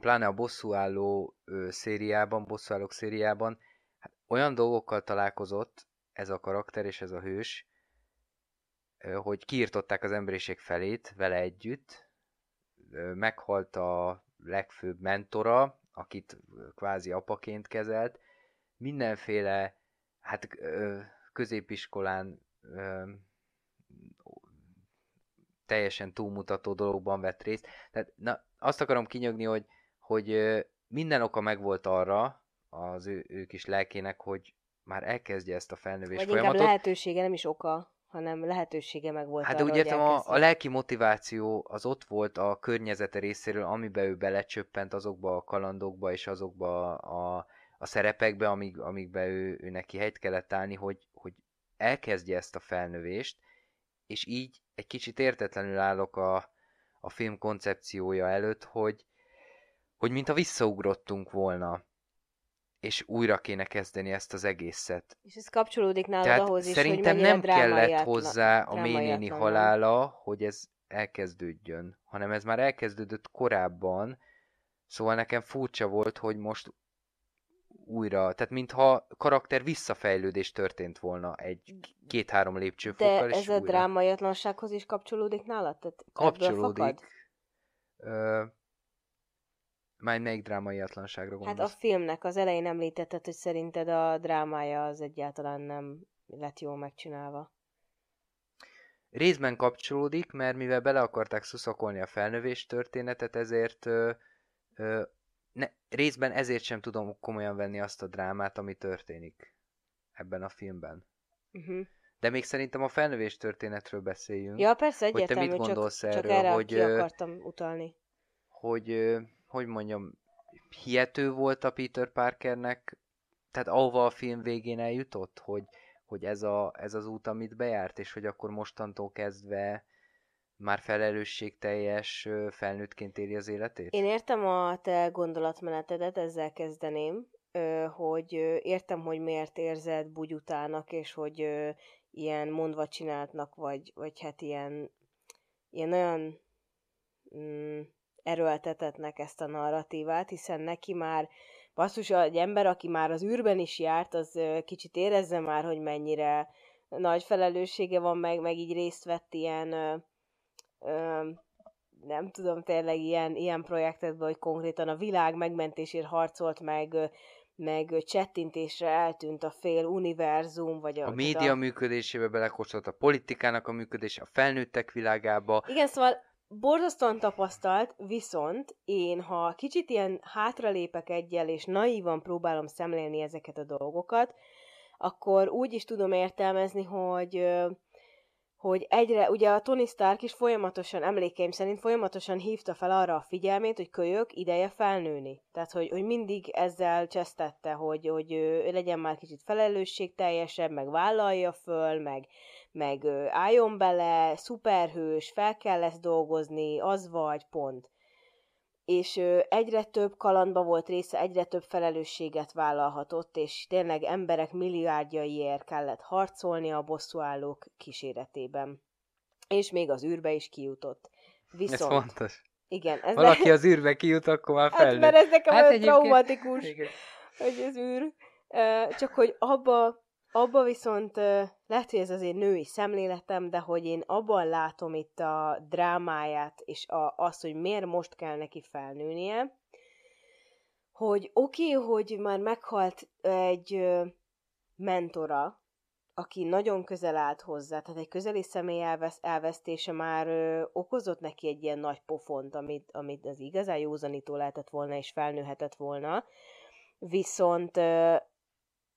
pláne a bosszúálló ö, szériában, bosszúállók szériában, hát olyan dolgokkal találkozott ez a karakter és ez a hős, hogy kiirtották az emberiség felét vele együtt, meghalt a legfőbb mentora, akit kvázi apaként kezelt, mindenféle, hát középiskolán teljesen túlmutató dologban vett részt. Tehát na, azt akarom kinyögni, hogy, hogy minden oka megvolt arra az ő, ő kis lelkének, hogy már elkezdje ezt a felnövés Vagy folyamatot. inkább lehetősége, nem is oka, hanem lehetősége meg volt Hát arra, úgy értem, a, a lelki motiváció az ott volt a környezete részéről, amiben ő belecsöppent azokba a kalandokba és azokba a, a a szerepekbe, amíg, amígbe ő, ő neki helyt kellett állni, hogy, hogy elkezdje ezt a felnövést, és így egy kicsit értetlenül állok a, a film koncepciója előtt, hogy, hogy mintha visszaugrottunk volna, és újra kéne kezdeni ezt az egészet. És ez kapcsolódik nálad Tehát ahhoz is, szerintem hogy nem kellett hozzá a ménéni halála, hogy ez elkezdődjön, hanem ez már elkezdődött korábban, szóval nekem furcsa volt, hogy most újra, tehát mintha karakter visszafejlődés történt volna egy két-három lépcsőfokkal, De ez a drámaiatlansághoz is kapcsolódik nálad? Tehát kapcsolódik. Ö, már melyik drámaiatlanságra gondolsz? Hát a filmnek az elején említetted, hogy szerinted a drámája az egyáltalán nem lett jól megcsinálva. Részben kapcsolódik, mert mivel bele akarták szuszakolni a felnövés történetet, ezért ö, ö, ne, részben ezért sem tudom komolyan venni azt a drámát, ami történik ebben a filmben. Uh-huh. De még szerintem a felnövés történetről beszéljünk. Ja, persze, egyértelmű, hogy te mit gondolsz csak, erről, csak erre hogy, ki akartam utalni. Hogy, hogy mondjam, hihető volt a Peter Parkernek, tehát ahova a film végén eljutott, hogy, hogy ez, a, ez az út, amit bejárt, és hogy akkor mostantól kezdve már felelősségteljes felnőttként éli az életét? Én értem a te gondolatmenetedet, ezzel kezdeném, hogy értem, hogy miért érzed bugyutának, és hogy ilyen mondva csináltnak, vagy, vagy hát ilyen, ilyen olyan mm, erőltetetnek ezt a narratívát, hiszen neki már basszus, egy ember, aki már az űrben is járt, az kicsit érezze már, hogy mennyire nagy felelőssége van, meg, meg így részt vett ilyen nem tudom, tényleg ilyen, ilyen projektekben, hogy konkrétan a világ megmentésért harcolt meg, meg csettintésre eltűnt a fél univerzum, vagy a... A média a... működésébe belekóstolt a politikának a működése, a felnőttek világába. Igen, szóval borzasztóan tapasztalt, viszont én, ha kicsit ilyen hátralépek egyel, és naívan próbálom szemlélni ezeket a dolgokat, akkor úgy is tudom értelmezni, hogy hogy egyre, ugye a Tony Stark is folyamatosan, emlékeim szerint folyamatosan hívta fel arra a figyelmét, hogy kölyök, ideje felnőni. Tehát, hogy, hogy mindig ezzel csesztette, hogy, hogy ő legyen már kicsit felelősségteljesebb, meg vállalja föl, meg, meg álljon bele, szuperhős, fel kell lesz dolgozni, az vagy, pont és egyre több kalandba volt része, egyre több felelősséget vállalhatott, és tényleg emberek milliárdjaiért kellett harcolni a bosszúállók kíséretében. És még az űrbe is kijutott. Viszont, Ez fontos. igen, ez Valaki ne... az űrbe kijut, akkor már Hát felnőtt. mert ez nekem Hát hát egyébként- traumatikus, hogy az űr. Csak hogy abba, abba viszont lehet, hogy ez azért női szemléletem, de hogy én abban látom itt a drámáját, és a, azt, hogy miért most kell neki felnőnie, hogy oké, okay, hogy már meghalt egy mentora, aki nagyon közel állt hozzá, tehát egy közeli személy elvesz, elvesztése már ö, okozott neki egy ilyen nagy pofont, amit, amit az igazán józanító lehetett volna, és felnőhetett volna. Viszont ö,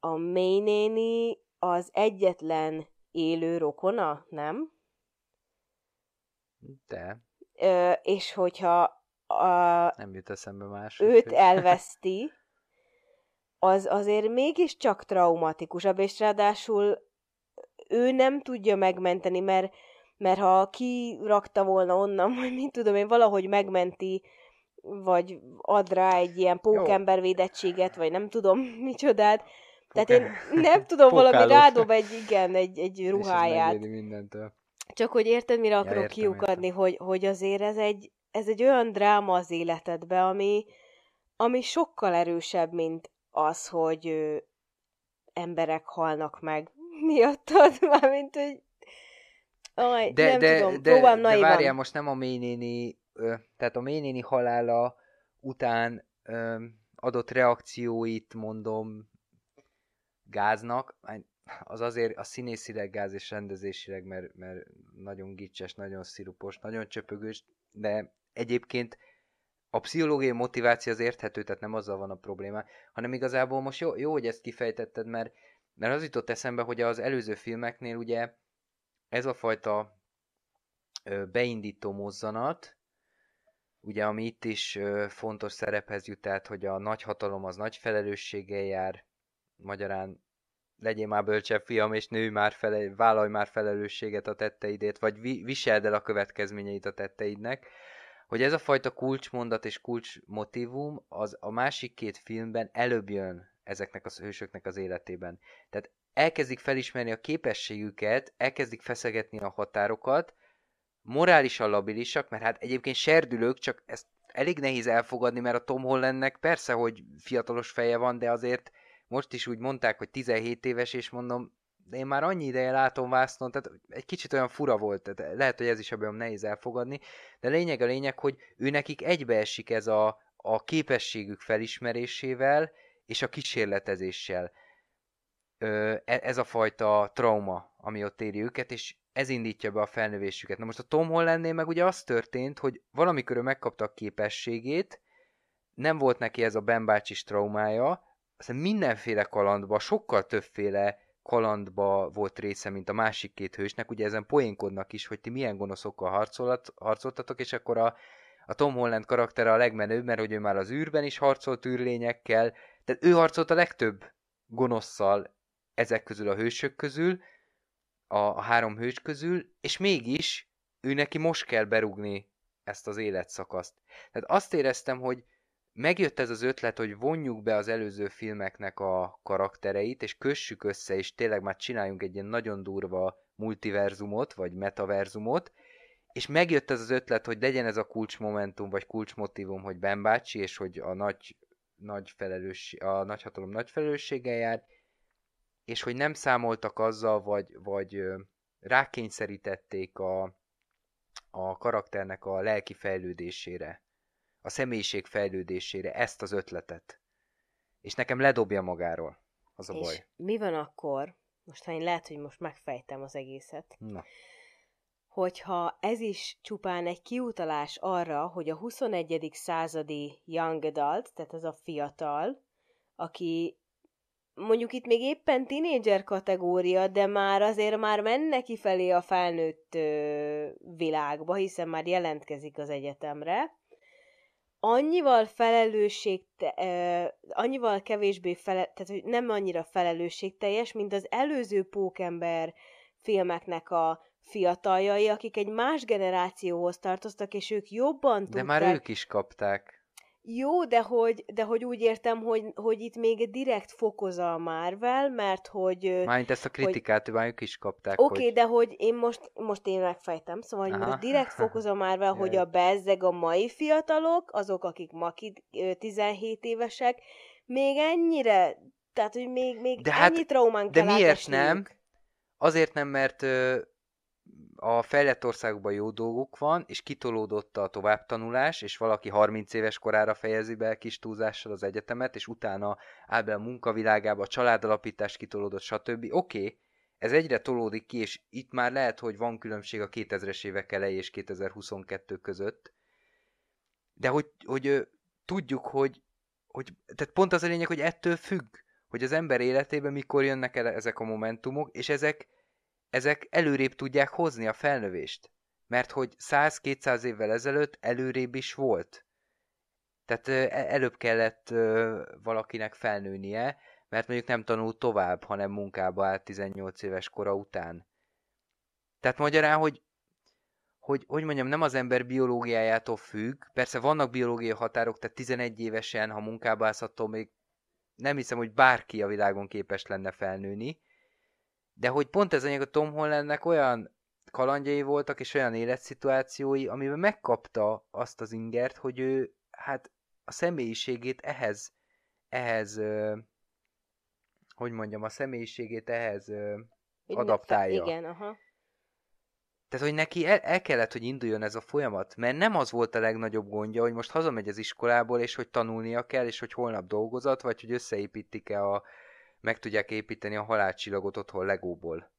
a May néni az egyetlen élő rokona, nem? De Ö, és hogyha a, nem jut eszembe más. őt úgyhogy- elveszti, az azért mégiscsak traumatikusabb, és ráadásul ő nem tudja megmenteni, mert, mert ha kirakta volna onnan, vagy mit tudom én, valahogy megmenti, vagy ad rá egy ilyen pókember védettséget, vagy nem tudom micsodát. Tehát én nem tudom, valami rádob egy, igen, egy, egy ruháját. Csak hogy érted, mire akarok értem, kiukadni, hogy, hogy azért ez egy, ez egy olyan dráma az életedbe, ami, ami sokkal erősebb, mint az, hogy ö, emberek halnak meg miattad, mármint, hogy Aj, De, nem de, tudom, de, próbálom de naivan. várjál, most nem a mélynéni, ö, tehát a mélynéni halála után ö, adott reakcióit mondom gáznak, az azért a színészileg gáz és rendezésileg, mert, mert nagyon gicses, nagyon szirupos, nagyon csöpögős, de egyébként a pszichológiai motiváció az érthető, tehát nem azzal van a probléma, hanem igazából most jó, jó hogy ezt kifejtetted, mert, mert az jutott eszembe, hogy az előző filmeknél ugye ez a fajta beindító mozzanat, ugye ami itt is fontos szerephez jut, tehát hogy a nagy hatalom az nagy felelősséggel jár, magyarán legyél már bölcsebb fiam, és nő már fele, vállalj már felelősséget a tetteidért, vagy vi, viseld el a következményeit a tetteidnek, hogy ez a fajta kulcsmondat és kulcsmotívum az a másik két filmben előbb jön ezeknek a hősöknek az életében. Tehát elkezdik felismerni a képességüket, elkezdik feszegetni a határokat, morálisan labilisak, mert hát egyébként serdülők, csak ezt elég nehéz elfogadni, mert a Tom Hollandnek persze, hogy fiatalos feje van, de azért most is úgy mondták, hogy 17 éves, és mondom, de én már annyi ideje látom vásznon, tehát egy kicsit olyan fura volt, tehát lehet, hogy ez is ebben nehéz elfogadni, de lényeg a lényeg, hogy ő nekik egybeesik ez a, a képességük felismerésével és a kísérletezéssel. Ö, e- ez a fajta trauma, ami ott éri őket, és ez indítja be a felnövésüket. Na most a Tom Hollandnél meg ugye az történt, hogy valamikor ő megkapta a képességét, nem volt neki ez a Ben bácsis traumája, aztán mindenféle kalandba, sokkal többféle kalandba volt része, mint a másik két hősnek, ugye ezen poénkodnak is, hogy ti milyen gonoszokkal harcolat, harcoltatok, és akkor a, a Tom Holland karaktere a legmenőbb, mert hogy ő már az űrben is harcolt űrlényekkel, tehát ő harcolt a legtöbb gonoszszal ezek közül a hősök közül, a, a három hős közül, és mégis ő neki most kell berugni ezt az életszakaszt. Tehát azt éreztem, hogy megjött ez az ötlet, hogy vonjuk be az előző filmeknek a karaktereit, és kössük össze, és tényleg már csináljunk egy ilyen nagyon durva multiverzumot, vagy metaverzumot, és megjött ez az ötlet, hogy legyen ez a kulcsmomentum, vagy kulcsmotívum, hogy Ben bácsi, és hogy a nagy, nagy felelősség, a nagy hatalom nagy felelősséggel jár, és hogy nem számoltak azzal, vagy, vagy rákényszerítették a, a karakternek a lelki fejlődésére, a személyiség fejlődésére ezt az ötletet. És nekem ledobja magáról. Az a baj. És mi van akkor, most ha én lehet, hogy most megfejtem az egészet, Na. hogyha ez is csupán egy kiutalás arra, hogy a 21. századi young adult, tehát ez a fiatal, aki mondjuk itt még éppen tinédzser kategória, de már azért már menne kifelé a felnőtt világba, hiszen már jelentkezik az egyetemre, annyival felelősség, ö, annyival kevésbé fele, tehát hogy nem annyira felelősségteljes, mint az előző pókember filmeknek a fiataljai, akik egy más generációhoz tartoztak, és ők jobban De tudták. már ők is kapták. Jó, de hogy, de hogy úgy értem, hogy, hogy itt még direkt fokozza a Marvel, mert hogy... Mármint ezt a kritikát hogy... ők is kapták. Oké, okay, hogy... de hogy én most, most én megfejtem, szóval hogy most direkt fokozza a Marvel, hogy a bezzeg a mai fiatalok, azok, akik ma 17 évesek, még ennyire, tehát hogy még, még de ennyi hát, traumán De miért nem? Azért nem, mert a fejlett országokban jó dolguk van, és kitolódott a továbbtanulás, és valaki 30 éves korára fejezi be kis túlzással az egyetemet, és utána áll be a munkavilágába, a családalapítás kitolódott, stb. Oké, okay, ez egyre tolódik ki, és itt már lehet, hogy van különbség a 2000-es évek elejé és 2022 között, de hogy, hogy tudjuk, hogy, hogy tehát pont az a lényeg, hogy ettől függ, hogy az ember életében mikor jönnek el ezek a momentumok, és ezek ezek előrébb tudják hozni a felnövést. Mert hogy 100-200 évvel ezelőtt előrébb is volt. Tehát e, előbb kellett valakinek felnőnie, mert mondjuk nem tanult tovább, hanem munkába állt 18 éves kora után. Tehát magyarán, hogy hogy, hogy mondjam, nem az ember biológiájától függ, persze vannak biológiai határok, tehát 11 évesen, ha munkába állsz, attól még nem hiszem, hogy bárki a világon képes lenne felnőni, de hogy pont ez a Tom Hollandnek olyan kalandjai voltak, és olyan életszituációi, amiben megkapta azt az ingert, hogy ő hát a személyiségét ehhez, ehhez, ö, hogy mondjam, a személyiségét ehhez ö, adaptálja. Igen, aha. Tehát, hogy neki el, el kellett, hogy induljon ez a folyamat, mert nem az volt a legnagyobb gondja, hogy most hazamegy az iskolából, és hogy tanulnia kell, és hogy holnap dolgozat, vagy hogy összeépítik-e a, meg tudják építeni a halálcsillagot otthon legóból.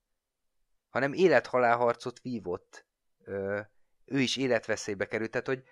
Hanem élet-halálharcot vívott. Ö, ő is életveszélybe került. Tehát, hogy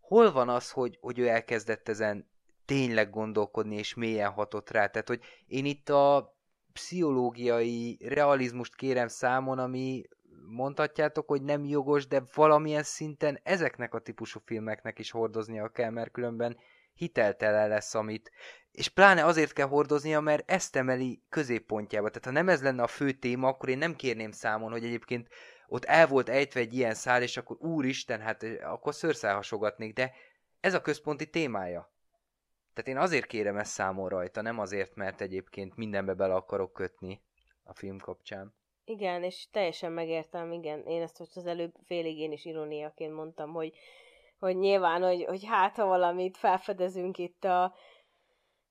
hol van az, hogy, hogy ő elkezdett ezen tényleg gondolkodni, és mélyen hatott rá. Tehát, hogy én itt a pszichológiai realizmust kérem számon, ami mondhatjátok, hogy nem jogos, de valamilyen szinten ezeknek a típusú filmeknek is hordoznia kell, mert különben hiteltelen lesz, amit és pláne azért kell hordoznia, mert ezt emeli középpontjába. Tehát ha nem ez lenne a fő téma, akkor én nem kérném számon, hogy egyébként ott el volt ejtve egy ilyen szál, és akkor úristen, hát akkor szőrszálhasogatnék, de ez a központi témája. Tehát én azért kérem ezt számon rajta, nem azért, mert egyébként mindenbe bele akarok kötni a film kapcsán. Igen, és teljesen megértem, igen. Én ezt most az előbb félig én is iróniaként mondtam, hogy, hogy nyilván, hogy, hogy hát ha valamit felfedezünk itt a,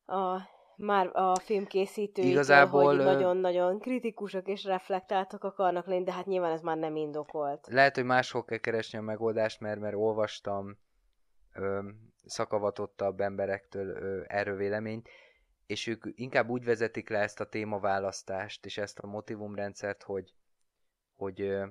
a már a filmkészítők, Igazából, hogy nagyon-nagyon kritikusak és reflektáltak akarnak lenni, de hát nyilván ez már nem indokolt. Lehet, hogy máshol kell keresni a megoldást, mert, mert olvastam ö, szakavatottabb emberektől ö, erről véleményt, és ők inkább úgy vezetik le ezt a témaválasztást és ezt a motivumrendszert, hogy, hogy ö,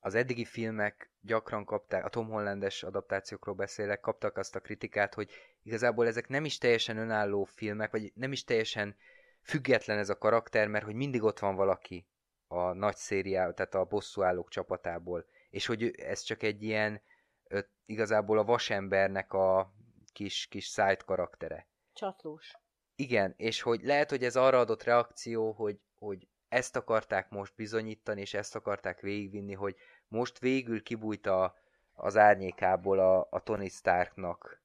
az eddigi filmek gyakran kapták, a Tom Hollandes adaptációkról beszélek, kaptak azt a kritikát, hogy igazából ezek nem is teljesen önálló filmek, vagy nem is teljesen független ez a karakter, mert hogy mindig ott van valaki a nagy szériá, tehát a bosszúállók csapatából, és hogy ez csak egy ilyen igazából a vasembernek a kis, kis side karaktere. Csatlós. Igen, és hogy lehet, hogy ez arra adott reakció, hogy, hogy ezt akarták most bizonyítani, és ezt akarták végigvinni, hogy most végül kibújt a, az árnyékából a, a Tony Starknak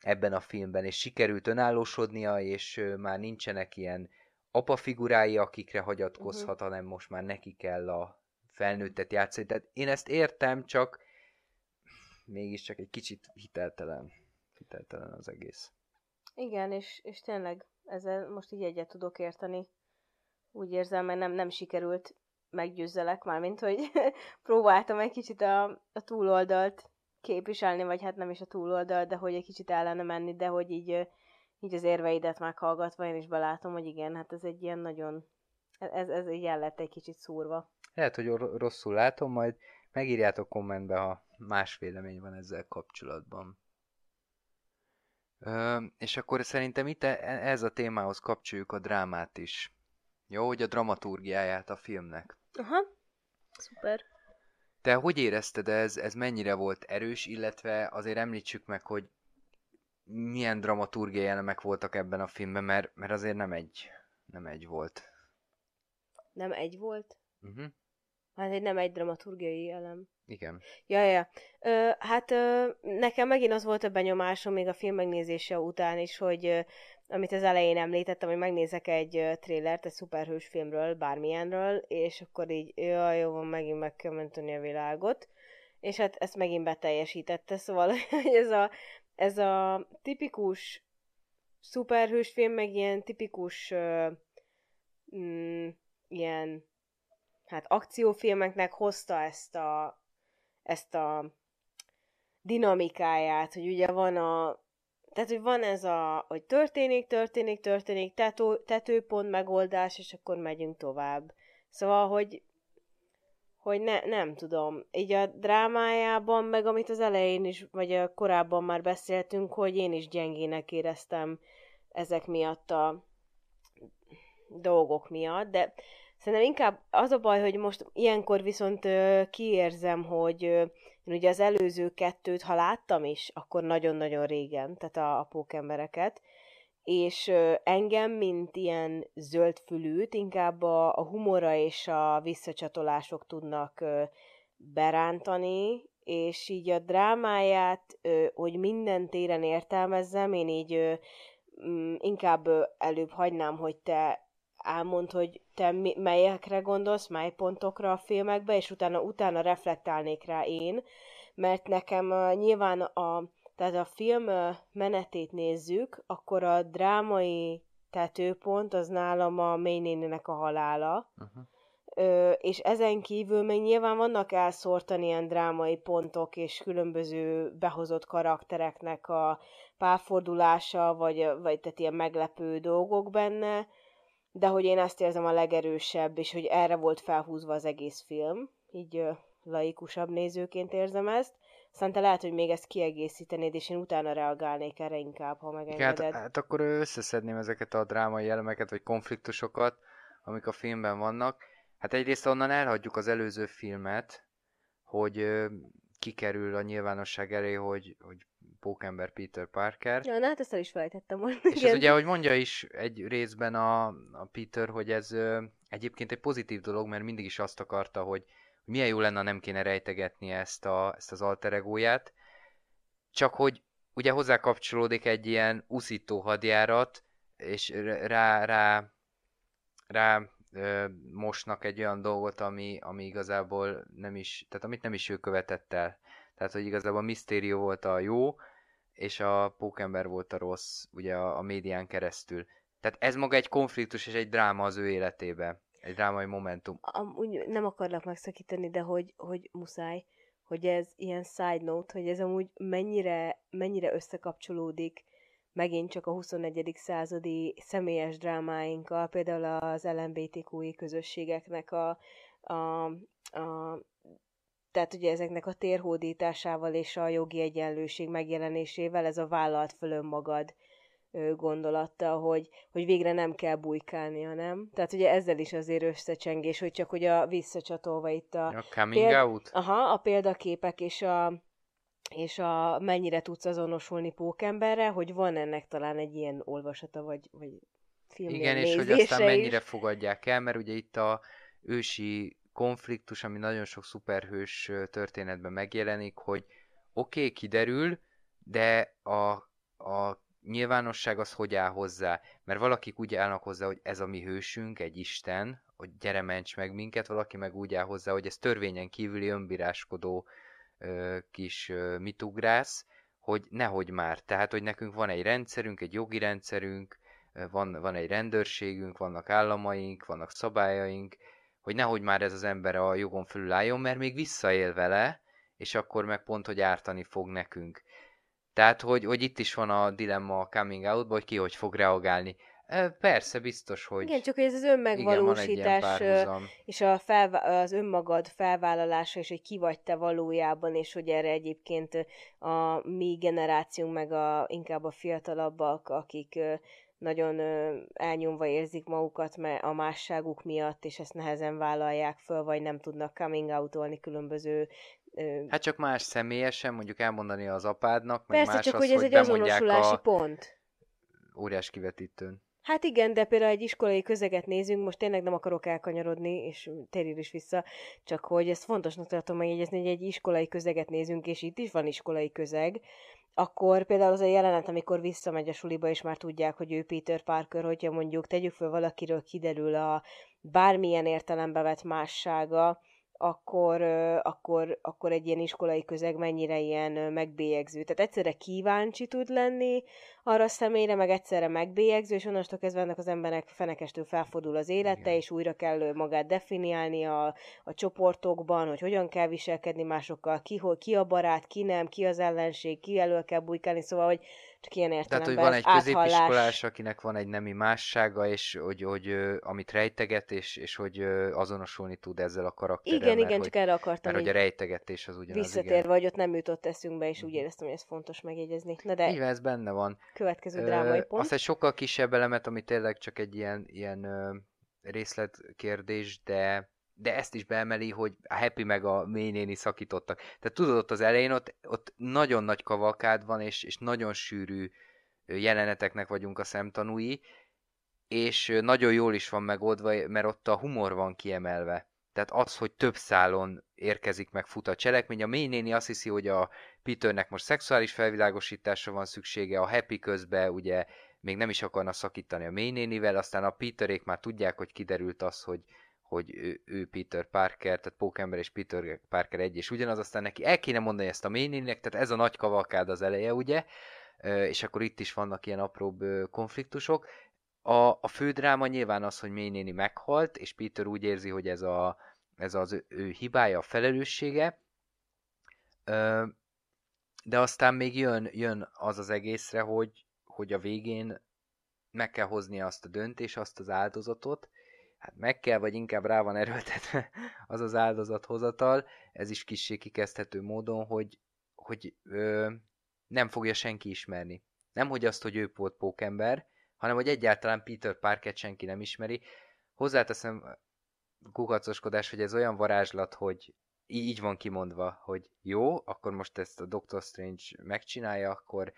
ebben a filmben, és sikerült önállósodnia, és már nincsenek ilyen apa figurái, akikre hagyatkozhat, uh-huh. hanem most már neki kell a felnőttet játszani. Tehát én ezt értem, csak mégiscsak egy kicsit hiteltelen, hiteltelen az egész. Igen, és, és tényleg ezzel most így egyet tudok érteni. Úgy érzem, mert nem, nem sikerült meggyőzzelek, mármint, hogy próbáltam egy kicsit a, a túloldalt képviselni, vagy hát nem is a túloldal, de hogy egy kicsit ellene menni, de hogy így, így az érveidet meghallgatva én is belátom, hogy igen, hát ez egy ilyen nagyon, ez, ez így el lett egy kicsit szúrva. Lehet, hogy rosszul látom, majd megírjátok kommentbe, ha más vélemény van ezzel kapcsolatban. Ö, és akkor szerintem itt e, ez a témához kapcsoljuk a drámát is. Jó, hogy a dramaturgiáját a filmnek. Aha, szuper. Te hogy érezted ez, ez mennyire volt erős, illetve azért említsük meg, hogy milyen dramaturgiai elemek voltak ebben a filmben, mert, mert azért nem egy, nem egy volt. Nem egy volt? Uh-huh. Hát egy nem egy dramaturgiai elem. Igen. Ja, ja. Ö, hát ö, nekem megint az volt a benyomásom még a film megnézése után is, hogy ö, amit az elején említettem, hogy megnézek egy trélert, egy szuperhős filmről, bármilyenről, és akkor így, jaj, jó van, megint meg kell menteni a világot. És hát ezt megint beteljesítette, szóval hogy ez a, ez a tipikus szuperhős film, meg ilyen tipikus ö, mm, ilyen hát akciófilmeknek hozta ezt a, ezt a dinamikáját, hogy ugye van a tehát, hogy van ez a, hogy történik, történik, történik, tető, tetőpont megoldás, és akkor megyünk tovább. Szóval, hogy hogy ne, nem tudom, így a drámájában, meg amit az elején is, vagy a korábban már beszéltünk, hogy én is gyengének éreztem ezek miatt a dolgok miatt, de Szerintem inkább az a baj, hogy most ilyenkor viszont ö, kiérzem, hogy ö, én ugye az előző kettőt, ha láttam is, akkor nagyon-nagyon régen, tehát a, a pókembereket, és engem, mint ilyen zöldfülűt, inkább a, a humora és a visszacsatolások tudnak berántani, és így a drámáját, hogy minden téren értelmezzem, én így inkább előbb hagynám, hogy te elmond, hogy te mi, melyekre gondolsz, mely pontokra a filmekbe, és utána, utána reflektálnék rá én, mert nekem uh, nyilván a, tehát a film uh, menetét nézzük, akkor a drámai tetőpont az nálam a mélynénének a halála, uh-huh. Ö, és ezen kívül még nyilván vannak elszórtan ilyen drámai pontok és különböző behozott karaktereknek a párfordulása, vagy, vagy tehát ilyen meglepő dolgok benne, de hogy én ezt érzem a legerősebb, és hogy erre volt felhúzva az egész film, így laikusabb nézőként érzem ezt. Aztán te lehet, hogy még ezt kiegészítenéd, és én utána reagálnék erre inkább, ha megengeded. Hát, hát akkor összeszedném ezeket a drámai elemeket, vagy konfliktusokat, amik a filmben vannak. Hát egyrészt onnan elhagyjuk az előző filmet, hogy kikerül a nyilvánosság elé, hogy, hogy pókember Peter Parker. Ja, na hát ezt el is felejtettem most. És ez ugye, ahogy mondja is egy részben a, a Peter, hogy ez ö, egyébként egy pozitív dolog, mert mindig is azt akarta, hogy, milyen jó lenne, ha nem kéne rejtegetni ezt, a, ezt az alter egóját. Csak hogy ugye hozzá kapcsolódik egy ilyen uszító hadjárat, és rá, rá, rá ö, mosnak egy olyan dolgot, ami, ami igazából nem is, tehát amit nem is ő követett el. Tehát, hogy igazából a Mysterio volt a jó, és a Pókember volt a rossz, ugye a, a médián keresztül. Tehát ez maga egy konfliktus és egy dráma az ő életébe. Egy drámai momentum. Amúgy nem akarlak megszakítani, de hogy, hogy muszáj, hogy ez ilyen side note, hogy ez amúgy mennyire, mennyire összekapcsolódik megint csak a 21. századi személyes drámáinkkal, például az LMBTQI közösségeknek a, a, a tehát ugye ezeknek a térhódításával és a jogi egyenlőség megjelenésével ez a vállalt fölön magad gondolatta, hogy, hogy végre nem kell bujkálnia, nem? Tehát ugye ezzel is azért összecsengés, hogy csak hogy a visszacsatolva itt a... A coming péld... out? Aha, a példaképek és a, és a mennyire tudsz azonosulni pókemberre, hogy van ennek talán egy ilyen olvasata, vagy, vagy film Igen, és hogy aztán mennyire is. fogadják el, mert ugye itt a ősi konfliktus, ami nagyon sok szuperhős történetben megjelenik, hogy oké, okay, kiderül, de a, a nyilvánosság az hogy áll hozzá? Mert valakik úgy állnak hozzá, hogy ez a mi hősünk, egy Isten, hogy gyere ments meg minket, valaki meg úgy áll hozzá, hogy ez törvényen kívüli önbíráskodó ö, kis ö, mitugrász, hogy nehogy már. Tehát, hogy nekünk van egy rendszerünk, egy jogi rendszerünk, van, van egy rendőrségünk, vannak államaink, vannak szabályaink, hogy nehogy már ez az ember a jogon fölül álljon, mert még visszaél vele, és akkor meg pont, hogy ártani fog nekünk. Tehát, hogy, hogy itt is van a dilemma a coming out hogy ki hogy fog reagálni. Persze, biztos, hogy... Igen, csak hogy ez az önmegvalósítás igen, és a felvá- az önmagad felvállalása, és hogy ki vagy te valójában, és hogy erre egyébként a mi generációnk, meg a, inkább a fiatalabbak, akik nagyon elnyomva érzik magukat a másságuk miatt, és ezt nehezen vállalják föl, vagy nem tudnak coming out különböző. Hát csak más személyesen, mondjuk elmondani az apádnak, meg Persze, más csak az, hogy ez egy azonosulási a... pont. Óriás kivetítőn. Hát igen, de például egy iskolai közeget nézünk, most tényleg nem akarok elkanyarodni, és térjél is vissza, csak hogy ezt fontosnak tartom megjegyezni, hogy egy iskolai közeget nézünk, és itt is van iskolai közeg, akkor például az a jelenet, amikor visszamegy a suliba, és már tudják, hogy ő Peter Parker, hogyha mondjuk tegyük föl valakiről kiderül a bármilyen értelembe vett mássága, akkor, akkor, akkor egy ilyen iskolai közeg mennyire ilyen megbélyegző. Tehát egyszerre kíváncsi tud lenni arra a személyre, meg egyszerre megbélyegző, és onnastól kezdve ennek az embernek fenekestől felfordul az élete, Igen. és újra kell magát definiálni a, a csoportokban, hogy hogyan kell viselkedni másokkal, ki, hol, ki a barát, ki nem, ki az ellenség, ki elől kell bujkálni, szóval, hogy csak ilyen értelemben Tehát, hogy van egy középiskolás, akinek van egy nemi mássága, és hogy, hogy, amit rejteget, és, és hogy azonosulni tud ezzel a karakterrel. Igen, igen, csak erre akartam. Mert hogy a rejtegetés az ugyanaz. Visszatérve, hogy ott nem jutott eszünkbe, és úgy éreztem, hogy ez fontos megjegyezni. Na de... Igen, ez benne van. Következő drámai pont. Azt egy sokkal kisebb elemet, ami tényleg csak egy ilyen, ilyen részletkérdés, de de ezt is beemeli, hogy a Happy meg a mélynéni szakítottak. Tehát tudod, ott az elején ott, ott nagyon nagy kavalkád van, és, és nagyon sűrű jeleneteknek vagyunk a szemtanúi, és nagyon jól is van megoldva, mert ott a humor van kiemelve. Tehát az, hogy több szálon érkezik meg fut a cselekmény. A mélynéni azt hiszi, hogy a Peternek most szexuális felvilágosításra van szüksége, a Happy közben ugye még nem is akarna szakítani a mélynénivel, aztán a Peterék már tudják, hogy kiderült az, hogy, hogy ő, ő Peter Parker, tehát Pókember és Peter Parker egy és ugyanaz, aztán neki el kéne mondani ezt a mélynének, tehát ez a nagy kavalkád az eleje, ugye, és akkor itt is vannak ilyen apróbb konfliktusok. A, a fő dráma nyilván az, hogy mélynéni meghalt, és Peter úgy érzi, hogy ez, a, ez az ő, ő hibája, a felelőssége, de aztán még jön, jön az az egészre, hogy, hogy a végén meg kell hozni azt a döntés, azt az áldozatot, hát meg kell, vagy inkább rá van erőltetve az az áldozathozatal, ez is kissé kikezdhető módon, hogy, hogy ö, nem fogja senki ismerni. Nem, hogy azt, hogy ő volt pókember, hanem, hogy egyáltalán Peter Parket senki nem ismeri. Hozzáteszem kukacoskodás, hogy ez olyan varázslat, hogy így van kimondva, hogy jó, akkor most ezt a Doctor Strange megcsinálja, akkor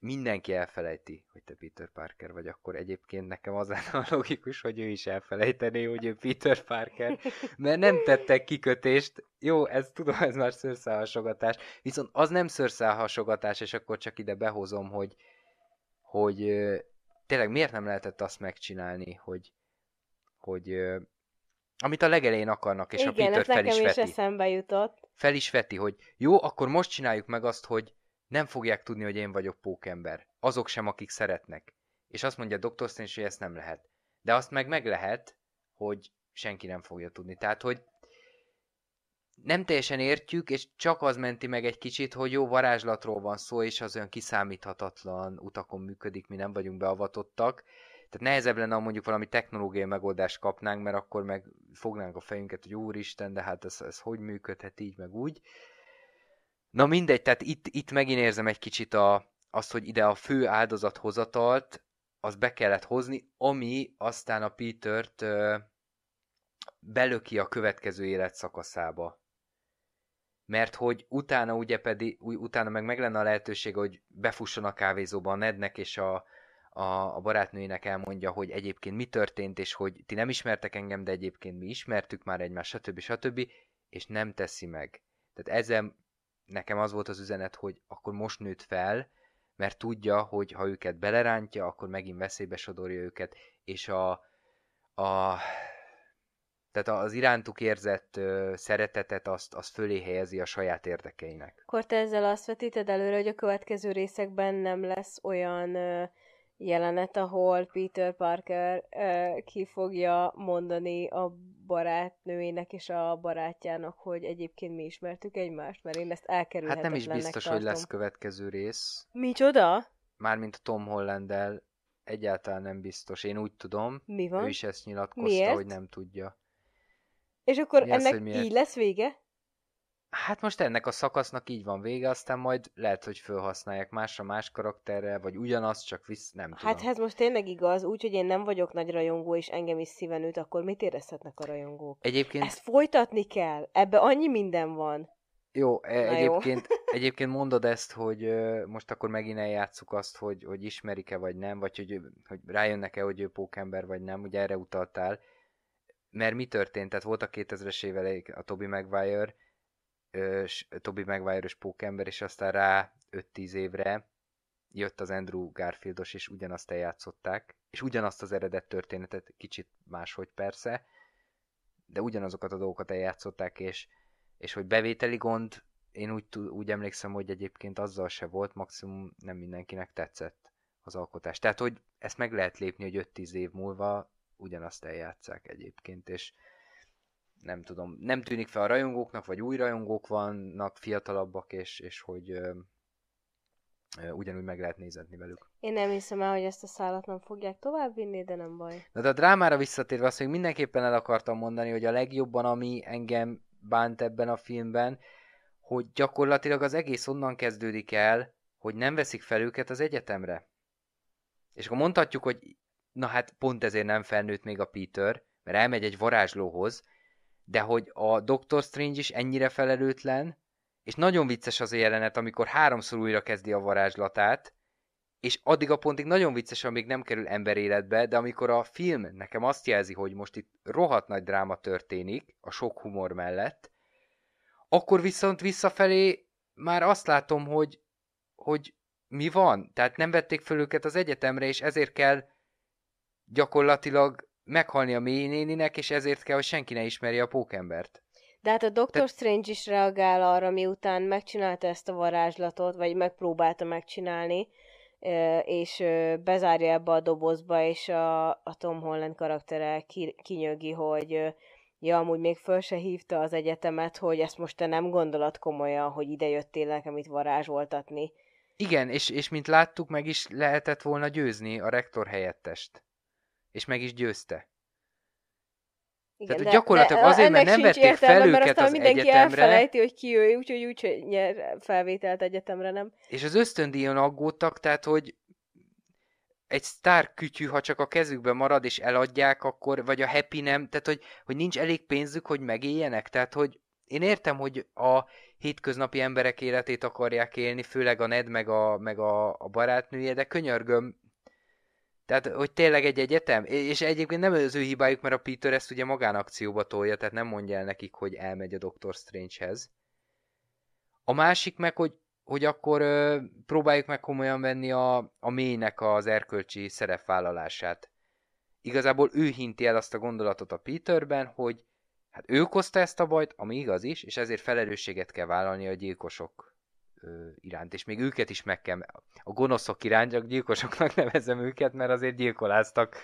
mindenki elfelejti, hogy te Peter Parker vagy, akkor egyébként nekem az lenne a logikus, hogy ő is elfelejtené, hogy ő Peter Parker, mert nem tettek kikötést, jó, ez tudom, ez már szőrszálhasogatás, viszont az nem szőrszálhasogatás, és akkor csak ide behozom, hogy, hogy tényleg miért nem lehetett azt megcsinálni, hogy, hogy amit a legelején akarnak, és Igen, a Peter fel is veti. is eszembe jutott. Fel is veti, hogy jó, akkor most csináljuk meg azt, hogy nem fogják tudni, hogy én vagyok pókember. Azok sem, akik szeretnek. És azt mondja Dr. Strange, hogy ezt nem lehet. De azt meg meg lehet, hogy senki nem fogja tudni. Tehát, hogy nem teljesen értjük, és csak az menti meg egy kicsit, hogy jó varázslatról van szó, és az olyan kiszámíthatatlan utakon működik, mi nem vagyunk beavatottak. Tehát nehezebb lenne, ha mondjuk valami technológiai megoldást kapnánk, mert akkor meg fognánk a fejünket, hogy úristen, de hát ez, ez hogy működhet így, meg úgy. Na mindegy, tehát itt, itt megint érzem egy kicsit a, azt, hogy ide a fő áldozathozatalt, az be kellett hozni, ami aztán a Petert ö, belöki a következő életszakaszába. Mert hogy utána ugye pedig, utána meg meg lenne a lehetőség, hogy befusson a kávézóba a Nednek, és a, a, a barátnőinek elmondja, hogy egyébként mi történt, és hogy ti nem ismertek engem, de egyébként mi ismertük már egymást, stb. stb. és nem teszi meg. Tehát ezzel nekem az volt az üzenet, hogy akkor most nőtt fel, mert tudja, hogy ha őket belerántja, akkor megint veszélybe sodorja őket, és a, a tehát az irántuk érzett ö, szeretetet azt, azt fölé helyezi a saját érdekeinek. Akkor te ezzel azt vetíted előre, hogy a következő részekben nem lesz olyan ö, jelenet, ahol Peter Parker uh, ki fogja mondani a barátnőjének és a barátjának, hogy egyébként mi ismertük egymást, mert én ezt elkerülhetetlennek Hát nem is biztos, tartom. hogy lesz következő rész. Micsoda? Mármint a Tom holland egyáltalán nem biztos. Én úgy tudom, mi van? ő is ezt nyilatkozta, Miért? hogy nem tudja. És akkor mi ennek az, így lesz vége? Hát most ennek a szakasznak így van vége, aztán majd lehet, hogy felhasználják másra, más karakterrel, vagy ugyanaz, csak visz, nem tudom. Hát ez most tényleg igaz, úgyhogy én nem vagyok nagy rajongó, és engem is szíven üt, akkor mit érezhetnek a rajongók? Egyébként... Ezt folytatni kell, ebbe annyi minden van. Jó, e- egyébként, jó. egyébként mondod ezt, hogy most akkor megint eljátszuk azt, hogy, hogy ismerik-e vagy nem, vagy hogy, hogy rájönnek-e, hogy ő pókember vagy nem, ugye erre utaltál. Mert mi történt? Tehát volt a 2000-es éveleik a Toby Maguire, Toby Maguire-ös pókember, és aztán rá 5-10 évre jött az Andrew Garfieldos, és ugyanazt eljátszották, és ugyanazt az eredet történetet, kicsit máshogy persze, de ugyanazokat a dolgokat eljátszották, és, és hogy bevételi gond, én úgy, úgy emlékszem, hogy egyébként azzal se volt, maximum nem mindenkinek tetszett az alkotás. Tehát, hogy ezt meg lehet lépni, hogy 5-10 év múlva ugyanazt eljátszák egyébként, és nem tudom, nem tűnik fel a rajongóknak, vagy új rajongók vannak, fiatalabbak, és, és hogy ö, ö, ugyanúgy meg lehet nézetni velük. Én nem hiszem el, hogy ezt a szállat nem fogják továbbvinni, de nem baj. Na de a drámára visszatérve azt még mindenképpen el akartam mondani, hogy a legjobban, ami engem bánt ebben a filmben, hogy gyakorlatilag az egész onnan kezdődik el, hogy nem veszik fel őket az egyetemre. És akkor mondhatjuk, hogy na hát pont ezért nem felnőtt még a Peter, mert elmegy egy varázslóhoz, de hogy a Doctor Strange is ennyire felelőtlen, és nagyon vicces az a jelenet, amikor háromszor újra kezdi a varázslatát, és addig a pontig nagyon vicces, amíg nem kerül emberéletbe, de amikor a film nekem azt jelzi, hogy most itt rohadt nagy dráma történik, a sok humor mellett, akkor viszont visszafelé már azt látom, hogy, hogy mi van. Tehát nem vették föl őket az egyetemre, és ezért kell gyakorlatilag meghalni a mély néninek, és ezért kell, hogy senki ne ismerje a pókembert. De hát a Doctor Te... Strange is reagál arra, miután megcsinálta ezt a varázslatot, vagy megpróbálta megcsinálni, és bezárja ebbe a dobozba, és a, a Tom Holland karaktere kinyögi, hogy ja, amúgy még föl se hívta az egyetemet, hogy ezt most te nem gondolod komolyan, hogy ide jöttél nekem itt varázsoltatni. Igen, és, és mint láttuk, meg is lehetett volna győzni a rektor helyettest és meg is győzte. Igen, Tehát de, gyakorlatilag de azért, mert nem vették értelme, fel őket az mindenki egyetemre. elfelejti, hogy ki ő, úgyhogy úgy, nyer felvételt egyetemre, nem? És az ösztöndíjon aggódtak, tehát hogy egy sztár kütyű, ha csak a kezükbe marad és eladják, akkor, vagy a happy nem, tehát hogy, hogy nincs elég pénzük, hogy megéljenek, tehát hogy én értem, hogy a hétköznapi emberek életét akarják élni, főleg a Ned meg a, meg a, a barátnője, de könyörgöm, tehát, hogy tényleg egy egyetem? És egyébként nem az ő hibájuk, mert a Peter ezt ugye magánakcióba tolja, tehát nem mondja el nekik, hogy elmegy a Doctor Strange-hez. A másik meg, hogy, hogy akkor ö, próbáljuk meg komolyan venni a, a mélynek az erkölcsi szerepvállalását. Igazából ő hinti el azt a gondolatot a Peterben, hogy hát ő okozta ezt a bajt, ami igaz is, és ezért felelősséget kell vállalni a gyilkosok iránt, és még őket is meg kell, a gonoszok iránt, csak gyilkosoknak nevezem őket, mert azért gyilkoláztak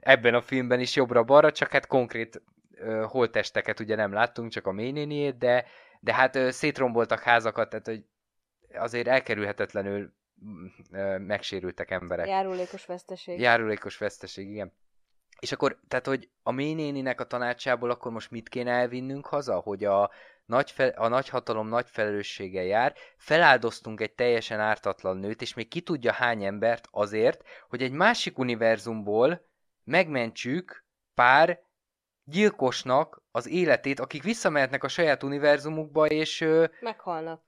ebben a filmben is jobbra-balra, csak hát konkrét uh, holtesteket ugye nem láttunk, csak a mélynéniét, de, de hát uh, szétromboltak házakat, tehát hogy azért elkerülhetetlenül uh, megsérültek emberek. Járulékos veszteség. Járulékos veszteség, igen. És akkor, tehát, hogy a mélynéninek a tanácsából akkor most mit kéne elvinnünk haza, hogy a, nagy fe, a nagyhatalom nagy felelőssége jár, feláldoztunk egy teljesen ártatlan nőt, és még ki tudja hány embert azért, hogy egy másik univerzumból megmentsük pár gyilkosnak az életét, akik visszamehetnek a saját univerzumukba, és... Meghalnak.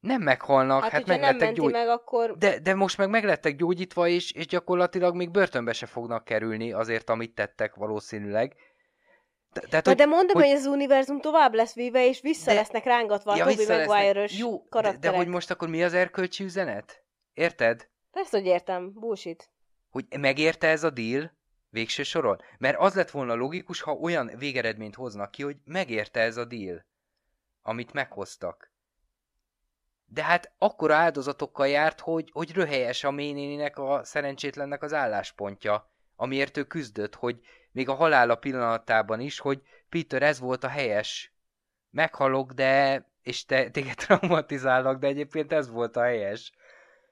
Nem meghalnak, hát, hát meg nem lettek gyógy... meg, akkor... de, de most meg meg lettek gyógyítva, és, és gyakorlatilag még börtönbe se fognak kerülni azért, amit tettek valószínűleg. Tehát, hogy, de mondom, hogy, hogy az univerzum tovább lesz véve, és vissza de, lesznek rángatva ja, a Tobey maguire Jó, karakterek. De, de hogy most akkor mi az erkölcsi üzenet? Érted? Persze, hogy értem. Bullshit. Hogy megérte ez a deal végső soron? Mert az lett volna logikus, ha olyan végeredményt hoznak ki, hogy megérte ez a deal, amit meghoztak. De hát akkor áldozatokkal járt, hogy, hogy röhelyes a ménéninek a szerencsétlennek az álláspontja, amiért ő küzdött, hogy még a halála pillanatában is, hogy Peter, ez volt a helyes. Meghalok, de... és te, téged traumatizálnak, de egyébként ez volt a helyes.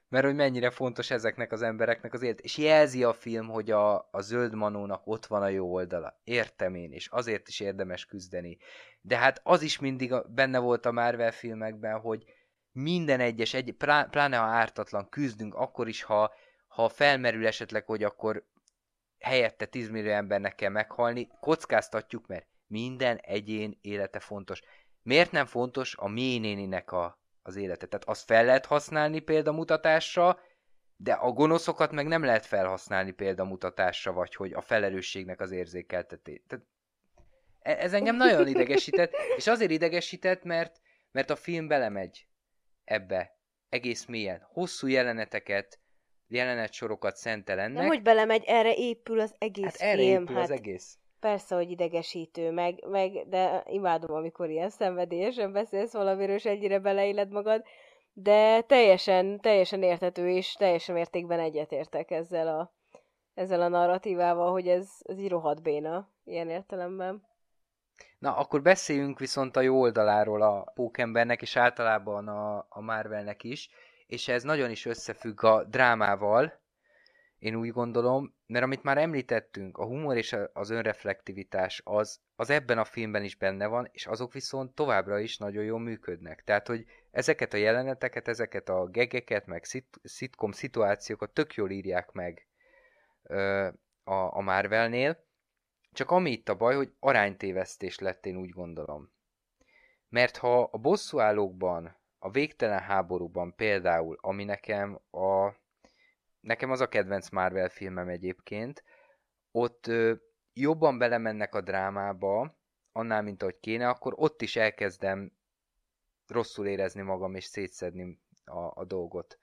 Mert hogy mennyire fontos ezeknek az embereknek az élet. És jelzi a film, hogy a, a zöld manónak ott van a jó oldala. Értem én, és azért is érdemes küzdeni. De hát az is mindig benne volt a Marvel filmekben, hogy minden egyes, egy, pláne ha ártatlan küzdünk, akkor is, ha, ha felmerül esetleg, hogy akkor helyette 10 millió embernek kell meghalni, kockáztatjuk, mert minden egyén élete fontos. miért nem fontos a mély néninek a, az élete? Tehát azt fel lehet használni példamutatásra, de a gonoszokat meg nem lehet felhasználni példamutatásra, vagy hogy a felelősségnek az érzékeltetés. Tehát e- ez engem nagyon idegesített, és azért idegesített, mert, mert a film belemegy ebbe egész mélyen. Hosszú jeleneteket, jelenet sorokat szentel ennek. Nem, hogy belemegy, erre épül az egész hát erre film. épül hát az egész. Persze, hogy idegesítő, meg, meg, de imádom, amikor ilyen szenvedélyesen beszélsz valamiről, és ennyire beleéled magad, de teljesen, teljesen értető, és teljesen mértékben egyetértek ezzel a, ezzel a narratívával, hogy ez, ez így rohadt béna, ilyen értelemben. Na, akkor beszéljünk viszont a jó oldaláról a pókembernek, és általában a, a Marvelnek is, és ez nagyon is összefügg a drámával, én úgy gondolom, mert amit már említettünk, a humor és az önreflektivitás az, az ebben a filmben is benne van, és azok viszont továbbra is nagyon jól működnek. Tehát, hogy ezeket a jeleneteket, ezeket a gegeket, meg szit- szitkom szituációkat tök jól írják meg ö, a, a Marvelnél, csak ami itt a baj, hogy aránytévesztés lett, én úgy gondolom. Mert ha a bosszúállókban, a végtelen háborúban például, ami nekem a nekem az a kedvenc Marvel filmem egyébként, ott ö, jobban belemennek a drámába, annál, mint ahogy kéne, akkor ott is elkezdem rosszul érezni magam, és szétszedni a, a dolgot.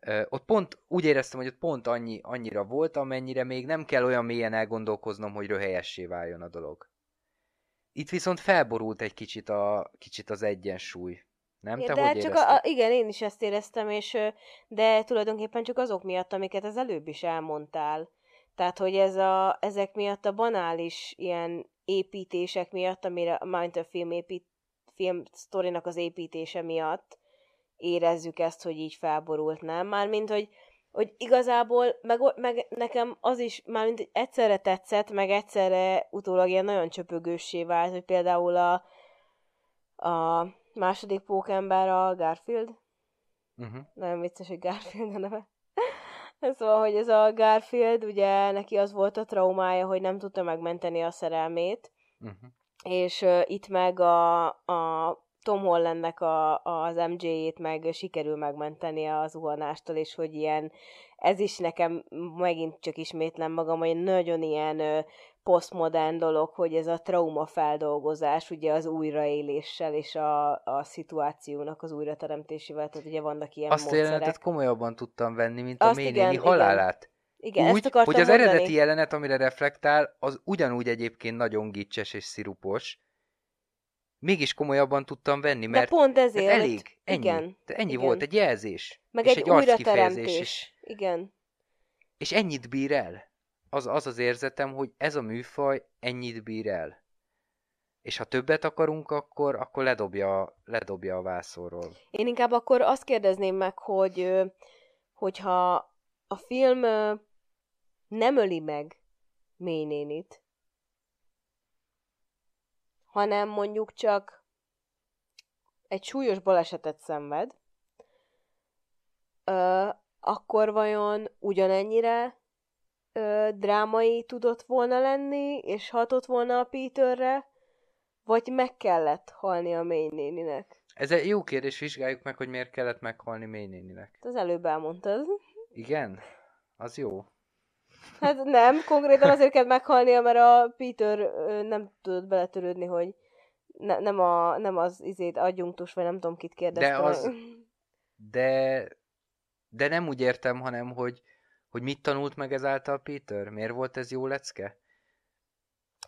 Ö, ott pont úgy éreztem, hogy ott pont annyi, annyira volt, amennyire még nem kell olyan mélyen elgondolkoznom, hogy röhelyessé váljon a dolog. Itt viszont felborult egy kicsit, a, kicsit az egyensúly. Nem? Te de hogy hát csak a, a, igen, én is ezt éreztem, és de tulajdonképpen csak azok miatt, amiket az előbb is elmondtál. Tehát, hogy ez a, ezek miatt a banális ilyen építések miatt, amire mind a film, épít, film sztorinak az építése miatt érezzük ezt, hogy így felborult, nem? Mármint, hogy, hogy igazából, meg, meg nekem az is, mármint, egyszerre tetszett, meg egyszerre utólag ilyen nagyon csöpögőssé vált, hogy például a, a második pókember a Garfield. Uh-huh. Nagyon vicces, hogy Garfield a neve. szóval, hogy ez a Garfield, ugye neki az volt a traumája, hogy nem tudta megmenteni a szerelmét, uh-huh. és uh, itt meg a, a Tom Hollandnek a, az MJ-ét meg sikerül megmenteni az zuhanástól, és hogy ilyen, ez is nekem megint csak ismétlem magam, hogy nagyon ilyen posztmodern dolog, hogy ez a trauma feldolgozás, ugye az újraéléssel és a, a szituációnak az újrateremtésével, tehát ugye vannak ilyen Azt módszerek. a jelenetet komolyabban tudtam venni, mint Azt a ménéni halálát. Igen, úgy, ezt hogy az mondani. eredeti jelenet, amire reflektál, az ugyanúgy egyébként nagyon gicses és szirupos, mégis komolyabban tudtam venni, mert De pont ezért. mert elég, ennyi. Igen. Ennyi igen. volt, egy jelzés. Meg és egy, egy újrateremtés. is. Igen. És ennyit bír el. Az, az az érzetem, hogy ez a műfaj ennyit bír el. És ha többet akarunk, akkor, akkor ledobja, ledobja a vászorról. Én inkább akkor azt kérdezném meg, hogy hogyha a film nem öli meg mélynénit, hanem mondjuk csak egy súlyos balesetet szenved, akkor vajon ugyanennyire ö, drámai tudott volna lenni, és hatott volna a Peterre, vagy meg kellett halni a mélynéninek? Ez egy jó kérdés, vizsgáljuk meg, hogy miért kellett meghalni mélynéninek. Az előbb elmondtad. Igen? Az jó. Hát nem, konkrétan azért kell meghalnia, mert a Peter nem tudott beletörődni, hogy ne, nem, a, nem az izét adjunktus, vagy nem tudom kit kérdezte. De az... De... De nem úgy értem, hanem, hogy, hogy mit tanult meg ezáltal Peter? Miért volt ez jó lecke?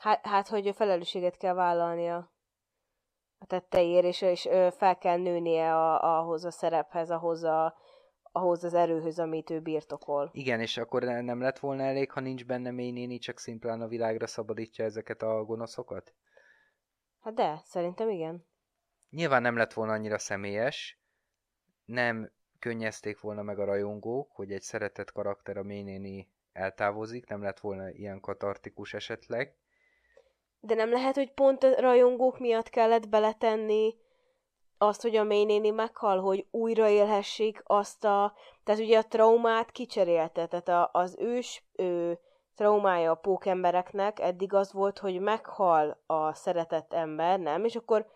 Hát, hát hogy a felelősséget kell vállalnia a tetteiért, és, és fel kell nőnie a, ahhoz a szerephez, ahhoz a, ahhoz az erőhöz, amit ő birtokol. Igen, és akkor nem lett volna elég, ha nincs benne mély néni, csak szimplán a világra szabadítja ezeket a gonoszokat? Hát de, szerintem igen. Nyilván nem lett volna annyira személyes, nem könnyezték volna meg a rajongók, hogy egy szeretett karakter a mélynéni eltávozik, nem lett volna ilyen katartikus esetleg. De nem lehet, hogy pont a rajongók miatt kellett beletenni azt, hogy a mélynéni meghal, hogy újraélhessék azt a... Tehát ugye a traumát kicserélte, tehát a, az ős ő, traumája a pókembereknek eddig az volt, hogy meghal a szeretett ember, nem? És akkor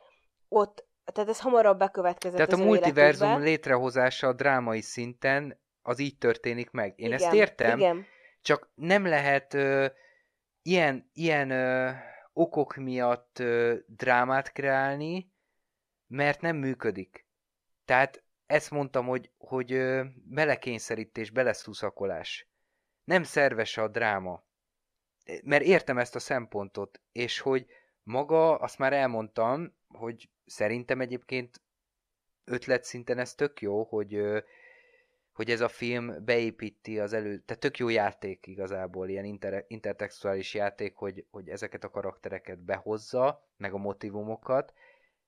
ott, tehát ez hamarabb bekövetkezett Tehát az a multiverzum létrehozása a drámai szinten az így történik meg. Én igen, ezt értem, Igen. csak nem lehet ö, ilyen, ilyen ö, okok miatt ö, drámát kreálni, mert nem működik. Tehát ezt mondtam, hogy, hogy ö, belekényszerítés, beleszuszakolás. Nem szerves a dráma. Mert értem ezt a szempontot, és hogy maga, azt már elmondtam, hogy szerintem egyébként ötletszinten ez tök jó, hogy, hogy ez a film beépíti az elő, tehát tök jó játék igazából, ilyen inter, intertextuális játék, hogy, hogy ezeket a karaktereket behozza, meg a motivumokat,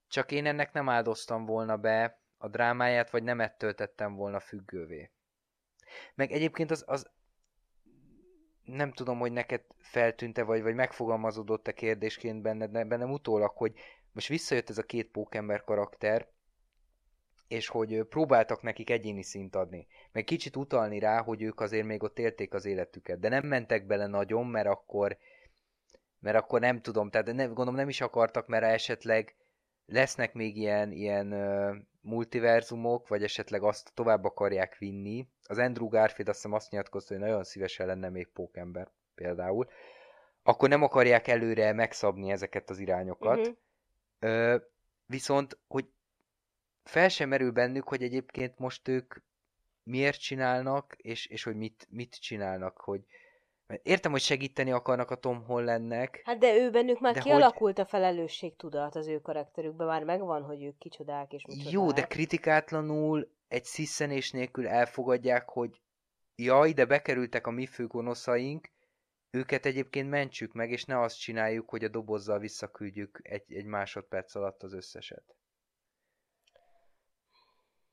csak én ennek nem áldoztam volna be a drámáját, vagy nem ettől tettem volna függővé. Meg egyébként az, az nem tudom, hogy neked feltűnte, vagy, vagy megfogalmazódott-e kérdésként benned, bennem utólag, hogy most visszajött ez a két pókember karakter, és hogy próbáltak nekik egyéni szint adni. Meg kicsit utalni rá, hogy ők azért még ott élték az életüket, de nem mentek bele nagyon, mert akkor mert akkor nem tudom, tehát nem, gondolom nem is akartak, mert esetleg lesznek még ilyen, ilyen uh, multiverzumok, vagy esetleg azt tovább akarják vinni. Az Andrew Garfield azt hiszem azt nyilatkozta, hogy nagyon szívesen lenne még pókember például. Akkor nem akarják előre megszabni ezeket az irányokat. Mhm. Ö, viszont, hogy fel sem merül bennük, hogy egyébként most ők miért csinálnak, és, és hogy mit, mit csinálnak, hogy értem, hogy segíteni akarnak a Tom Hollandnek, Hát de ő bennük már kialakult a felelősségtudat az ő karakterükben, már megvan, hogy ők kicsodák és micsodák. jó, de kritikátlanul egy sziszenés nélkül elfogadják, hogy jaj, de bekerültek a mi fő gonoszaink, őket egyébként mentsük meg, és ne azt csináljuk, hogy a dobozzal visszaküldjük egy, egy másodperc alatt az összeset.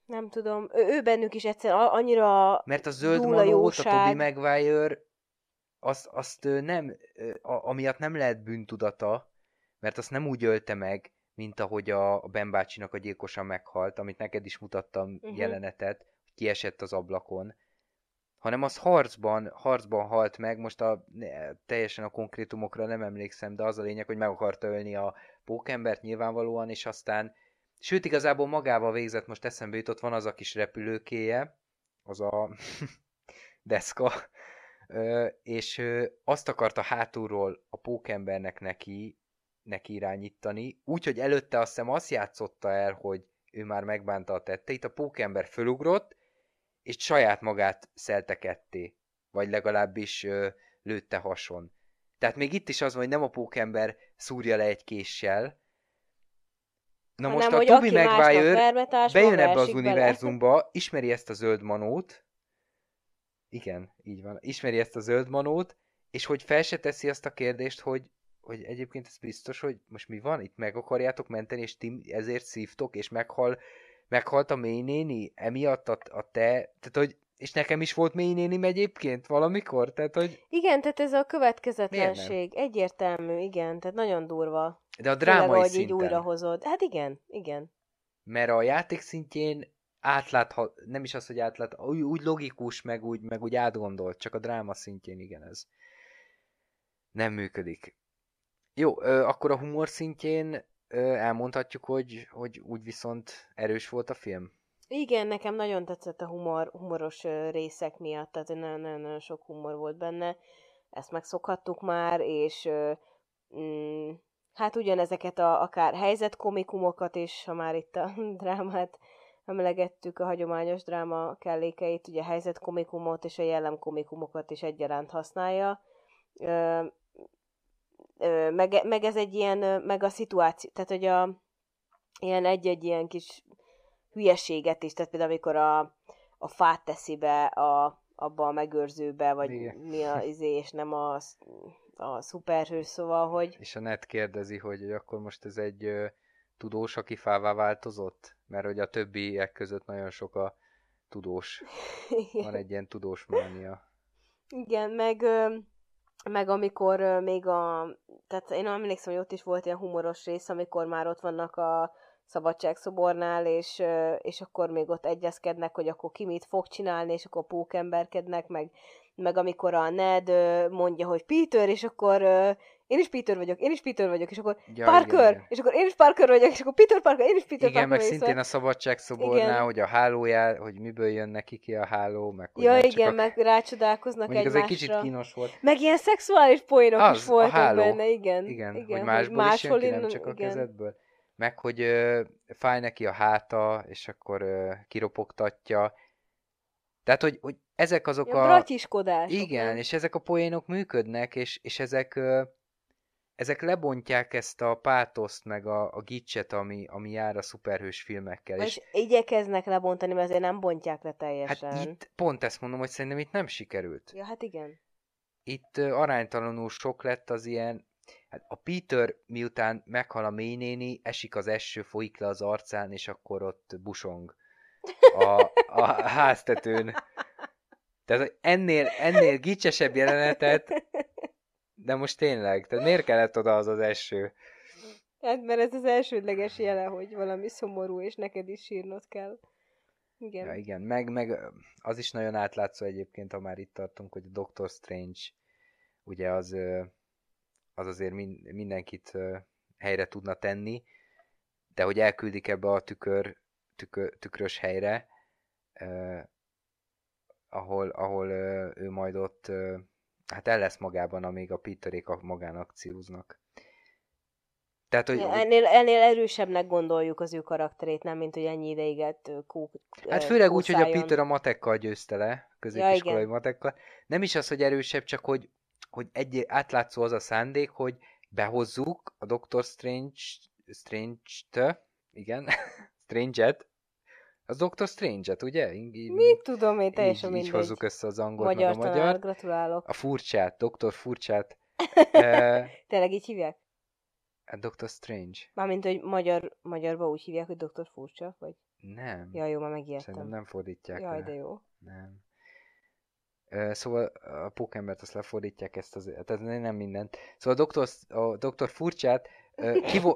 Nem tudom, ő, ő bennük is egyszerűen a- annyira Mert a zöld dúl a. Tobey Maguire, azt, azt nem, a, amiatt nem lehet bűntudata, mert azt nem úgy ölte meg, mint ahogy a, a Ben bácsinak a gyilkosa meghalt, amit neked is mutattam uh-huh. jelenetet, kiesett az ablakon, hanem az harcban, harcban halt meg, most a, teljesen a konkrétumokra nem emlékszem, de az a lényeg, hogy meg akarta ölni a pókembert nyilvánvalóan, és aztán, sőt igazából magával végzett, most eszembe jutott, van az a kis repülőkéje, az a deszka, Ö, és ö, azt akarta hátulról a pókembernek neki, neki irányítani, úgyhogy előtte azt hiszem azt játszotta el, hogy ő már megbánta a tetteit, a pókember fölugrott, és saját magát szelte ketté, vagy legalábbis ö, lőtte hason. Tehát még itt is az van, hogy nem a pókember szúrja le egy késsel, Na hanem, most a Tobi Maguire bejön ebbe az esik bele. univerzumba, ismeri ezt a zöld manót, igen, így van, ismeri ezt a zöld manót, és hogy fel se teszi azt a kérdést, hogy, hogy egyébként ez biztos, hogy most mi van, itt meg akarjátok menteni, és ti ezért szívtok, és meghal, meghalt a mély néni, emiatt a, a te, tehát hogy, és nekem is volt mély nénim egyébként valamikor, tehát hogy, Igen, tehát ez a következetlenség. Egyértelmű, igen, tehát nagyon durva. de a Főleg, drámai így szinten. újra hozod. Hát igen, igen. mert a játék szintjén átláthat, nem is az, hogy átlát, úgy, úgy logikus, meg úgy, meg úgy átgondolt, csak a dráma szintjén igen ez nem működik. Jó, ö, akkor a humor szintjén elmondhatjuk, hogy, hogy úgy viszont erős volt a film. Igen, nekem nagyon tetszett a humor, humoros részek miatt, tehát nagyon-nagyon sok humor volt benne. Ezt megszokhattuk már, és mm, hát ugyanezeket a akár helyzetkomikumokat is, ha már itt a drámát emlegettük, a hagyományos dráma kellékeit, ugye a helyzetkomikumot és a jellemkomikumokat is egyaránt használja. Meg, meg ez egy ilyen, meg a szituáció, tehát hogy a ilyen egy-egy ilyen kis hülyeséget is, tehát például amikor a, a fát teszi be a, abba a megőrzőbe, vagy Igen. mi a izé, és nem a, a szuperhős, szóval, hogy És a net kérdezi, hogy, hogy akkor most ez egy ö, tudós, aki fává változott? Mert hogy a többiek között nagyon sok a tudós. Van egy ilyen tudós mánia. Igen, meg, ö, meg amikor még a... Tehát én emlékszem, hogy ott is volt ilyen humoros rész, amikor már ott vannak a szabadságszobornál, és, és akkor még ott egyezkednek, hogy akkor ki mit fog csinálni, és akkor pókemberkednek, meg, meg amikor a Ned mondja, hogy Peter, és akkor én is Peter vagyok, én is Peter vagyok, és akkor Ja, Parker, igen, igen. és akkor én is Parker vagyok, és akkor Peter Parker, én is Peter Igen, meg Parker vagyok, szintén a szóval- szabadságszobornál, Igen. hogy a hálójá, hogy miből jön neki ki a háló, meg hogy Ja, igen, a... meg rácsodálkoznak Mondjuk egymásra. egy kicsit kínos volt. Meg ilyen szexuális poénok Az, is a voltak háló. benne, igen. Igen, igen hogy másból is jön ki, nem csak a igen. kezedből. Meg, hogy ö, fáj neki a háta, és akkor ö, kiropogtatja. Tehát, hogy, hogy ezek azok Ilyen a... bratyiskodások, Igen, nem? és ezek a poénok működnek, és, és ezek, ö, ezek lebontják ezt a pátoszt, meg a, a gicset, ami, ami jár a szuperhős filmekkel. És És igyekeznek lebontani, mert azért nem bontják le teljesen. hát itt pont ezt mondom, hogy szerintem itt nem sikerült. Ja, hát igen. Itt ö, aránytalanul sok lett az ilyen, hát a Peter miután meghal a mélynéni, esik az eső, folyik le az arcán, és akkor ott busong a, a háztetőn. Tehát ennél, ennél gicsesebb jelenetet, de most tényleg, tehát miért kellett oda az az eső? Hát mert ez az elsődleges jele, hogy valami szomorú, és neked is sírnod kell. Igen. Ja, igen, meg, meg az is nagyon átlátszó egyébként, ha már itt tartunk, hogy a Doctor Strange, ugye az, az azért min, mindenkit helyre tudna tenni, de hogy elküldik ebbe a tükör, tükör, tükrös helyre, ö, ahol, ahol ö, ő majd ott, ö, hát el lesz magában, amíg a Peterék a magánakcióznak. Tehát, hogy, hogy Ennél, ennél erősebbnek gondoljuk az ő karakterét, nem mint hogy ennyi ideig kó, Hát főleg úgy, hogy a kószáljon. Peter a matekkal győzte le, középiskolai igen. matekkal. Nem is az, hogy erősebb, csak hogy, hogy egy átlátszó az a szándék, hogy behozzuk a Doctor Strange, Strange-t, igen, Strange-et, az Doctor Strange-et, ugye? Így, így, Mit tudom én, teljesen így, így mindegy. hozzuk össze az angol Magyar meg a magyar. gratulálok. A furcsát, Doktor Furcsát. uh, Tényleg így hívják? a Doctor Strange. Mármint, hogy magyar, magyarba úgy hívják, hogy doktor furcsa, vagy? Nem. Ja, jó, már megijedtem. Szerintem nem fordítják Jaj, le. de jó. Nem. Ö, Szóval a pókembert azt lefordítják ezt az, tehát nem mindent. Szóval a doktor, a doktor furcsát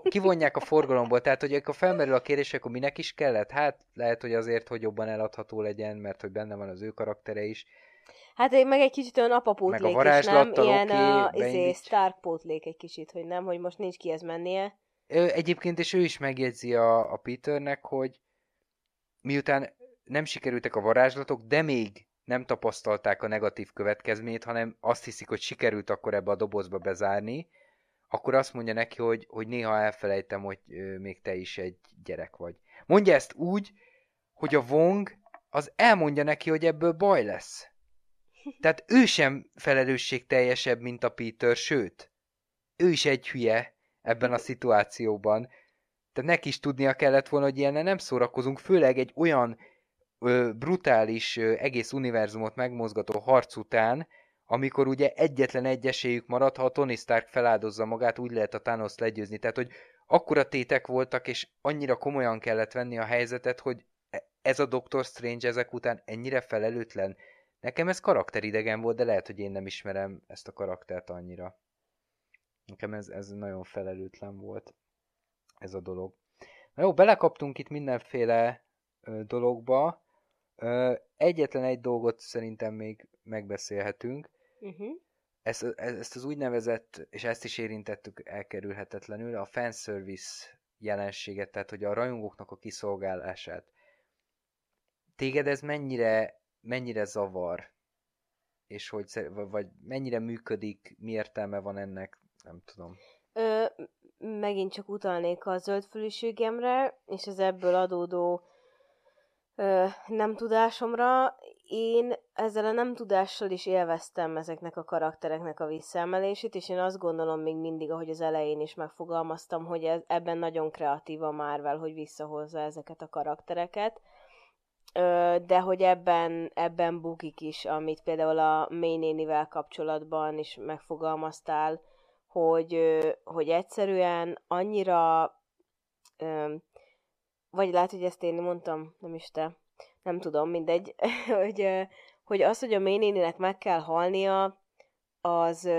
kivonják a forgalomból, tehát hogy akkor felmerül a kérdés, akkor minek is kellett? Hát lehet, hogy azért, hogy jobban eladható legyen, mert hogy benne van az ő karaktere is. Hát én meg egy kicsit olyan apapótlék Meg a is, nem? Ilyen a, izé. Stark pótlék egy kicsit, hogy nem, hogy most nincs kihez mennie. Ö, Egyébként, és ő is megjegyzi a, a Peternek, hogy miután nem sikerültek a varázslatok, de még nem tapasztalták a negatív következményét, hanem azt hiszik, hogy sikerült akkor ebbe a dobozba bezárni, akkor azt mondja neki, hogy, hogy néha elfelejtem, hogy még te is egy gyerek vagy. Mondja ezt úgy, hogy a Wong az elmondja neki, hogy ebből baj lesz. Tehát ő sem felelősségteljesebb, mint a Peter, sőt, ő is egy hülye ebben a szituációban. Tehát neki is tudnia kellett volna, hogy ilyennel nem szórakozunk, főleg egy olyan ö, brutális, ö, egész univerzumot megmozgató harc után, amikor ugye egyetlen egy esélyük marad, ha a Tony Stark feláldozza magát, úgy lehet a thanos legyőzni. Tehát, hogy akkora tétek voltak, és annyira komolyan kellett venni a helyzetet, hogy e- ez a Doctor Strange ezek után ennyire felelőtlen. Nekem ez karakteridegen volt, de lehet, hogy én nem ismerem ezt a karaktert annyira. Nekem ez, ez nagyon felelőtlen volt, ez a dolog. Na jó, belekaptunk itt mindenféle ö, dologba. Ö, egyetlen egy dolgot szerintem még megbeszélhetünk. Uh-huh. Ezt, ezt az úgynevezett, és ezt is érintettük elkerülhetetlenül, a fanservice jelenséget, tehát hogy a rajongóknak a kiszolgálását. Téged ez mennyire, mennyire zavar? És hogy, vagy mennyire működik, mi értelme van ennek, nem tudom. Ö, megint csak utalnék a zöldfülűségemre, és az ebből adódó ö, nem tudásomra. Én ezzel a nem tudással is élveztem ezeknek a karaktereknek a visszaemelését, és én azt gondolom még mindig, ahogy az elején is megfogalmaztam, hogy ez, ebben nagyon kreatív a Marvel, hogy visszahozza ezeket a karaktereket. De hogy ebben, ebben bukik is, amit például a Ménénivel kapcsolatban is megfogalmaztál, hogy, hogy egyszerűen annyira, vagy lehet, hogy ezt én mondtam, nem is te, nem tudom, mindegy, hogy, hogy az, hogy a Ménéninek meg kell halnia, az,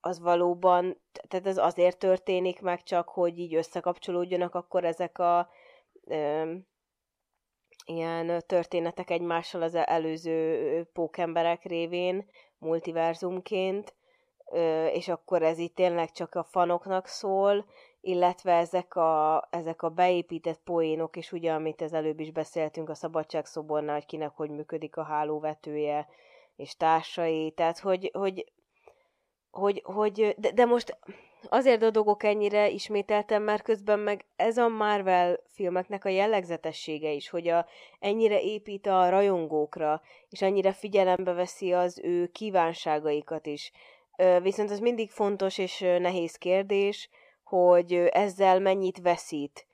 az valóban, tehát ez azért történik meg csak, hogy így összekapcsolódjanak akkor ezek a ö, ilyen történetek egymással az előző pókemberek révén, multiverzumként, és akkor ez itt tényleg csak a fanoknak szól, illetve ezek a, ezek a beépített poénok, és ugye, amit az előbb is beszéltünk a szabadságszobornál, hogy kinek hogy működik a hálóvetője, és társai, tehát hogy, hogy, hogy, hogy de, de most azért adogok ennyire ismételtem, mert közben meg ez a Marvel filmeknek a jellegzetessége is, hogy a, ennyire épít a rajongókra, és ennyire figyelembe veszi az ő kívánságaikat is. Viszont ez mindig fontos és nehéz kérdés, hogy ezzel mennyit veszít.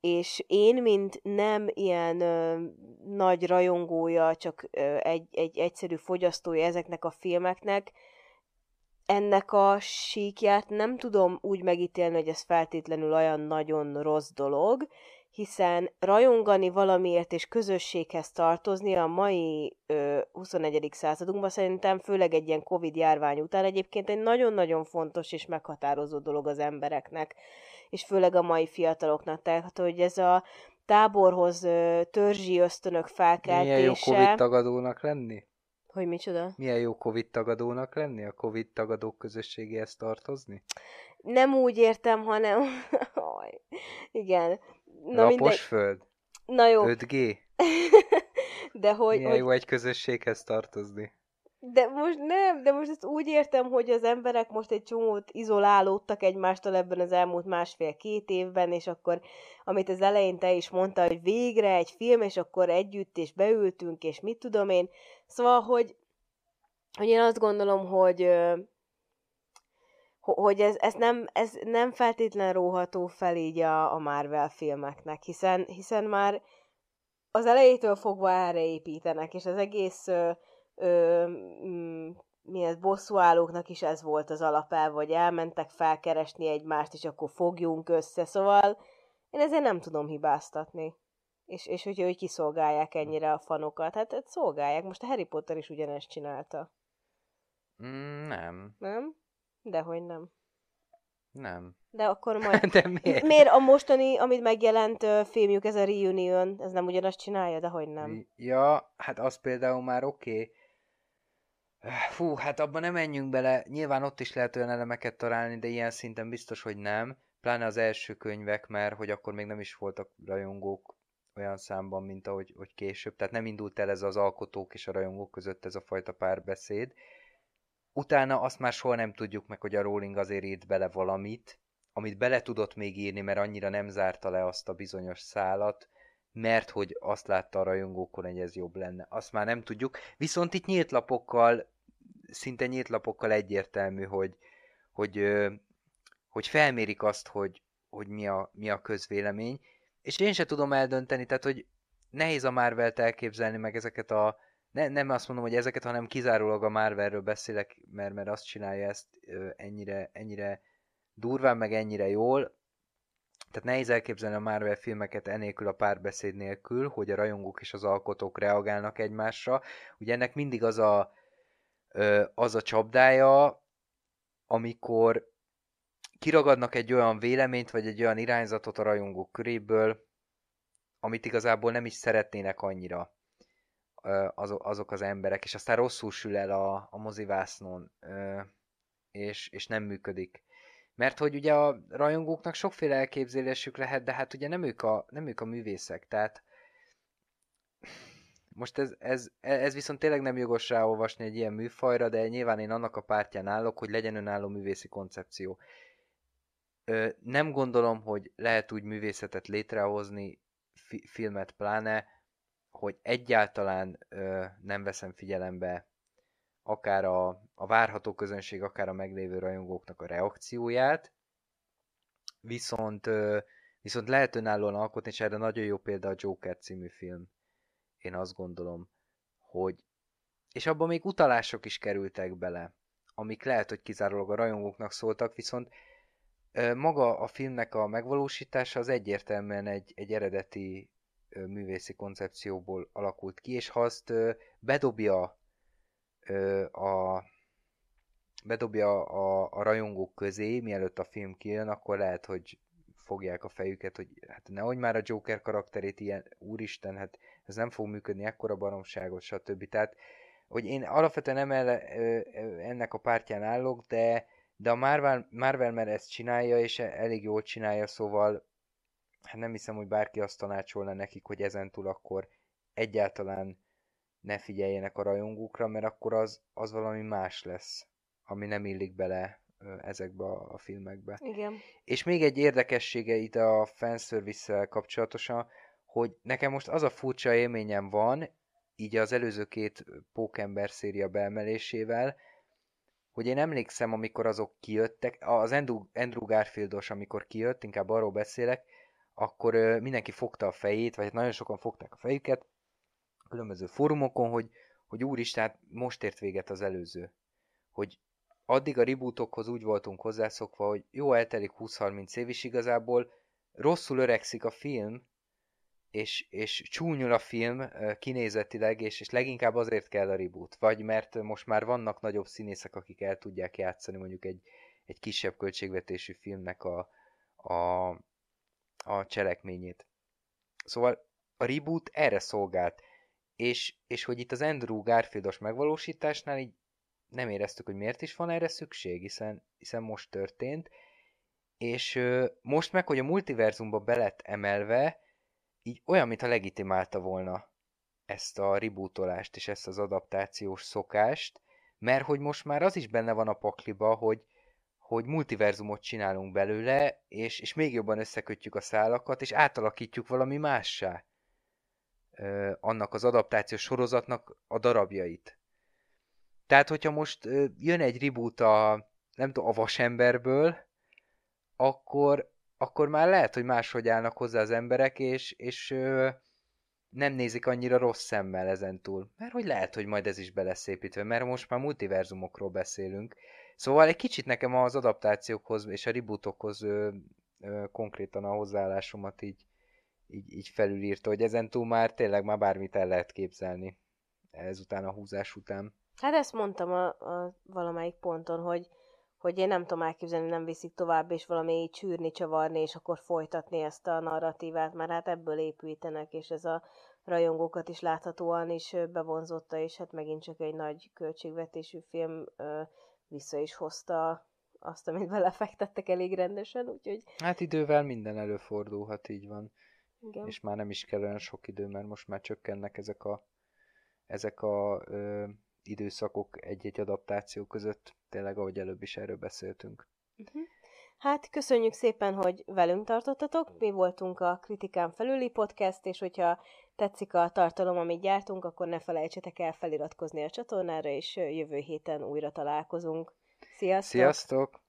És én, mint nem ilyen ö, nagy rajongója, csak ö, egy, egy egyszerű fogyasztója ezeknek a filmeknek, ennek a síkját nem tudom úgy megítélni, hogy ez feltétlenül olyan nagyon rossz dolog, hiszen rajongani valamiért és közösséghez tartozni a mai ö, 21. századunkban szerintem, főleg egy ilyen Covid járvány után egyébként egy nagyon-nagyon fontos és meghatározó dolog az embereknek, és főleg a mai fiataloknak. Tehát, hogy ez a táborhoz ö, törzsi ösztönök felkeltése... Milyen jó Covid tagadónak lenni? Hogy micsoda? Milyen jó Covid tagadónak lenni? A Covid tagadók közösségéhez tartozni? Nem úgy értem, hanem... Igen. Na Lapos mindegy. föld? Na jó. 5G? de hogy... Milyen hogy... jó egy közösséghez tartozni. De most nem, de most ezt úgy értem, hogy az emberek most egy csomót izolálódtak egymástól ebben az elmúlt másfél-két évben, és akkor, amit az elején te is mondta, hogy végre egy film, és akkor együtt, és beültünk, és mit tudom én. Szóval, hogy, hogy én azt gondolom, hogy hogy ez, ez, nem, ez nem feltétlen róható fel így a, a Marvel filmeknek, hiszen, hiszen már az elejétől fogva erre építenek, és az egész ö, ö, mm, mi ez, bosszúállóknak is ez volt az alapelv, hogy elmentek felkeresni egymást, és akkor fogjunk össze, szóval én ezért nem tudom hibáztatni. És, és hogy, hogy kiszolgálják ennyire a fanokat. Hát, hát szolgálják. Most a Harry Potter is ugyanezt csinálta. Mm, nem. Nem? Dehogy nem. Nem. De akkor majd... De miért? Miért a mostani, amit megjelent filmjük, ez a Reunion, ez nem ugyanazt csinálja, de hogy nem? Ja, hát az például már oké. Okay. Fú, hát abban nem menjünk bele. Nyilván ott is lehet olyan elemeket találni, de ilyen szinten biztos, hogy nem. Pláne az első könyvek, mert hogy akkor még nem is voltak rajongók olyan számban, mint ahogy hogy később. Tehát nem indult el ez az alkotók és a rajongók között ez a fajta párbeszéd utána azt már soha nem tudjuk meg, hogy a Rowling azért írt bele valamit, amit bele tudott még írni, mert annyira nem zárta le azt a bizonyos szálat, mert hogy azt látta a rajongókon, hogy ez jobb lenne. Azt már nem tudjuk. Viszont itt nyílt lapokkal, szinte nyílt lapokkal egyértelmű, hogy, hogy, hogy felmérik azt, hogy, hogy mi, a, mi a közvélemény, és én se tudom eldönteni, tehát hogy nehéz a Marvelt elképzelni meg ezeket a ne, nem azt mondom, hogy ezeket, hanem kizárólag a Marvelről beszélek, mert, mert azt csinálja ezt ennyire, ennyire durván, meg ennyire jól. Tehát nehéz elképzelni a Marvel filmeket enélkül a párbeszéd nélkül, hogy a rajongók és az alkotók reagálnak egymásra. Ugye ennek mindig az a, az a csapdája, amikor kiragadnak egy olyan véleményt, vagy egy olyan irányzatot a rajongók köréből, amit igazából nem is szeretnének annyira azok az emberek, és aztán rosszul sül el a, a mozivásznon, és, és nem működik. Mert hogy ugye a rajongóknak sokféle elképzelésük lehet, de hát ugye nem ők a, nem ők a művészek, tehát most ez, ez, ez viszont tényleg nem jogos ráolvasni egy ilyen műfajra, de nyilván én annak a pártján állok, hogy legyen önálló művészi koncepció. Ö, nem gondolom, hogy lehet úgy művészetet létrehozni, fi, filmet pláne, hogy egyáltalán ö, nem veszem figyelembe akár a, a várható közönség, akár a meglévő rajongóknak a reakcióját, viszont, ö, viszont lehet önállóan alkotni, és erre nagyon jó példa a Joker című film. Én azt gondolom, hogy és abban még utalások is kerültek bele, amik lehet, hogy kizárólag a rajongóknak szóltak, viszont ö, maga a filmnek a megvalósítása az egyértelműen egy, egy eredeti művészi koncepcióból alakult ki, és ha azt bedobja a bedobja a, a rajongók közé, mielőtt a film kijön, akkor lehet, hogy fogják a fejüket, hogy hát nehogy már a Joker karakterét ilyen, úristen, hát ez nem fog működni, ekkora baromságot, stb. Tehát hogy én alapvetően emel, ennek a pártján állok, de, de a Marvel, Marvel mert ezt csinálja, és elég jól csinálja, szóval hát nem hiszem, hogy bárki azt tanácsolna nekik, hogy ezentúl akkor egyáltalán ne figyeljenek a rajongókra, mert akkor az, az valami más lesz, ami nem illik bele ezekbe a, a filmekbe. Igen. És még egy érdekessége itt a fanservice kapcsolatosan, hogy nekem most az a furcsa élményem van, így az előző két Pókember széria beemelésével, hogy én emlékszem, amikor azok kijöttek, az Andrew, Andrew Garfieldos, amikor kijött, inkább arról beszélek, akkor mindenki fogta a fejét, vagy hát nagyon sokan fogták a fejüket, különböző fórumokon, hogy, hogy úristen, hát most ért véget az előző. Hogy addig a rebootokhoz úgy voltunk hozzászokva, hogy jó, eltelik 20-30 év is igazából, rosszul öregszik a film, és, és csúnyul a film kinézetileg, és, és leginkább azért kell a reboot. Vagy mert most már vannak nagyobb színészek, akik el tudják játszani mondjuk egy, egy kisebb költségvetésű filmnek a, a, a cselekményét. Szóval a reboot erre szolgált. És, és hogy itt az Andrew Garfieldos megvalósításnál így nem éreztük, hogy miért is van erre szükség, hiszen, hiszen most történt, és ö, most meg, hogy a multiverzumba belett emelve, így olyan, mintha legitimálta volna ezt a rebootolást és ezt az adaptációs szokást, mert hogy most már az is benne van a pakliba, hogy, hogy multiverzumot csinálunk belőle, és, és még jobban összekötjük a szálakat, és átalakítjuk valami mássá ö, annak az adaptációs sorozatnak a darabjait. Tehát, hogyha most ö, jön egy reboot a, nem tudom, a vasemberből, akkor, akkor már lehet, hogy máshogy állnak hozzá az emberek, és, és ö, nem nézik annyira rossz szemmel ezentúl. Mert hogy lehet, hogy majd ez is be lesz építve, mert most már multiverzumokról beszélünk. Szóval egy kicsit nekem az adaptációkhoz és a rebootokhoz ö, ö, konkrétan a hozzáállásomat így, így, így felülírta, hogy ezentúl már tényleg már bármit el lehet képzelni ezután a húzás után. Hát ezt mondtam a, a valamelyik ponton, hogy, hogy én nem tudom elképzelni, nem viszik tovább, és valami csűrni, csavarni, és akkor folytatni ezt a narratívát, mert hát ebből építenek, és ez a rajongókat is láthatóan is bevonzotta, és hát megint csak egy nagy költségvetésű film vissza is hozta azt, amit belefektettek elég rendesen, úgyhogy... Hát idővel minden előfordulhat, így van. Igen. És már nem is kell olyan sok idő, mert most már csökkennek ezek a, ezek a ö, időszakok egy-egy adaptáció között, tényleg ahogy előbb is erről beszéltünk. Uh-huh. Hát köszönjük szépen, hogy velünk tartottatok. Mi voltunk a Kritikán felüli podcast, és hogyha tetszik a tartalom, amit gyártunk, akkor ne felejtsetek el feliratkozni a csatornára, és jövő héten újra találkozunk. Sziasztok! Sziasztok!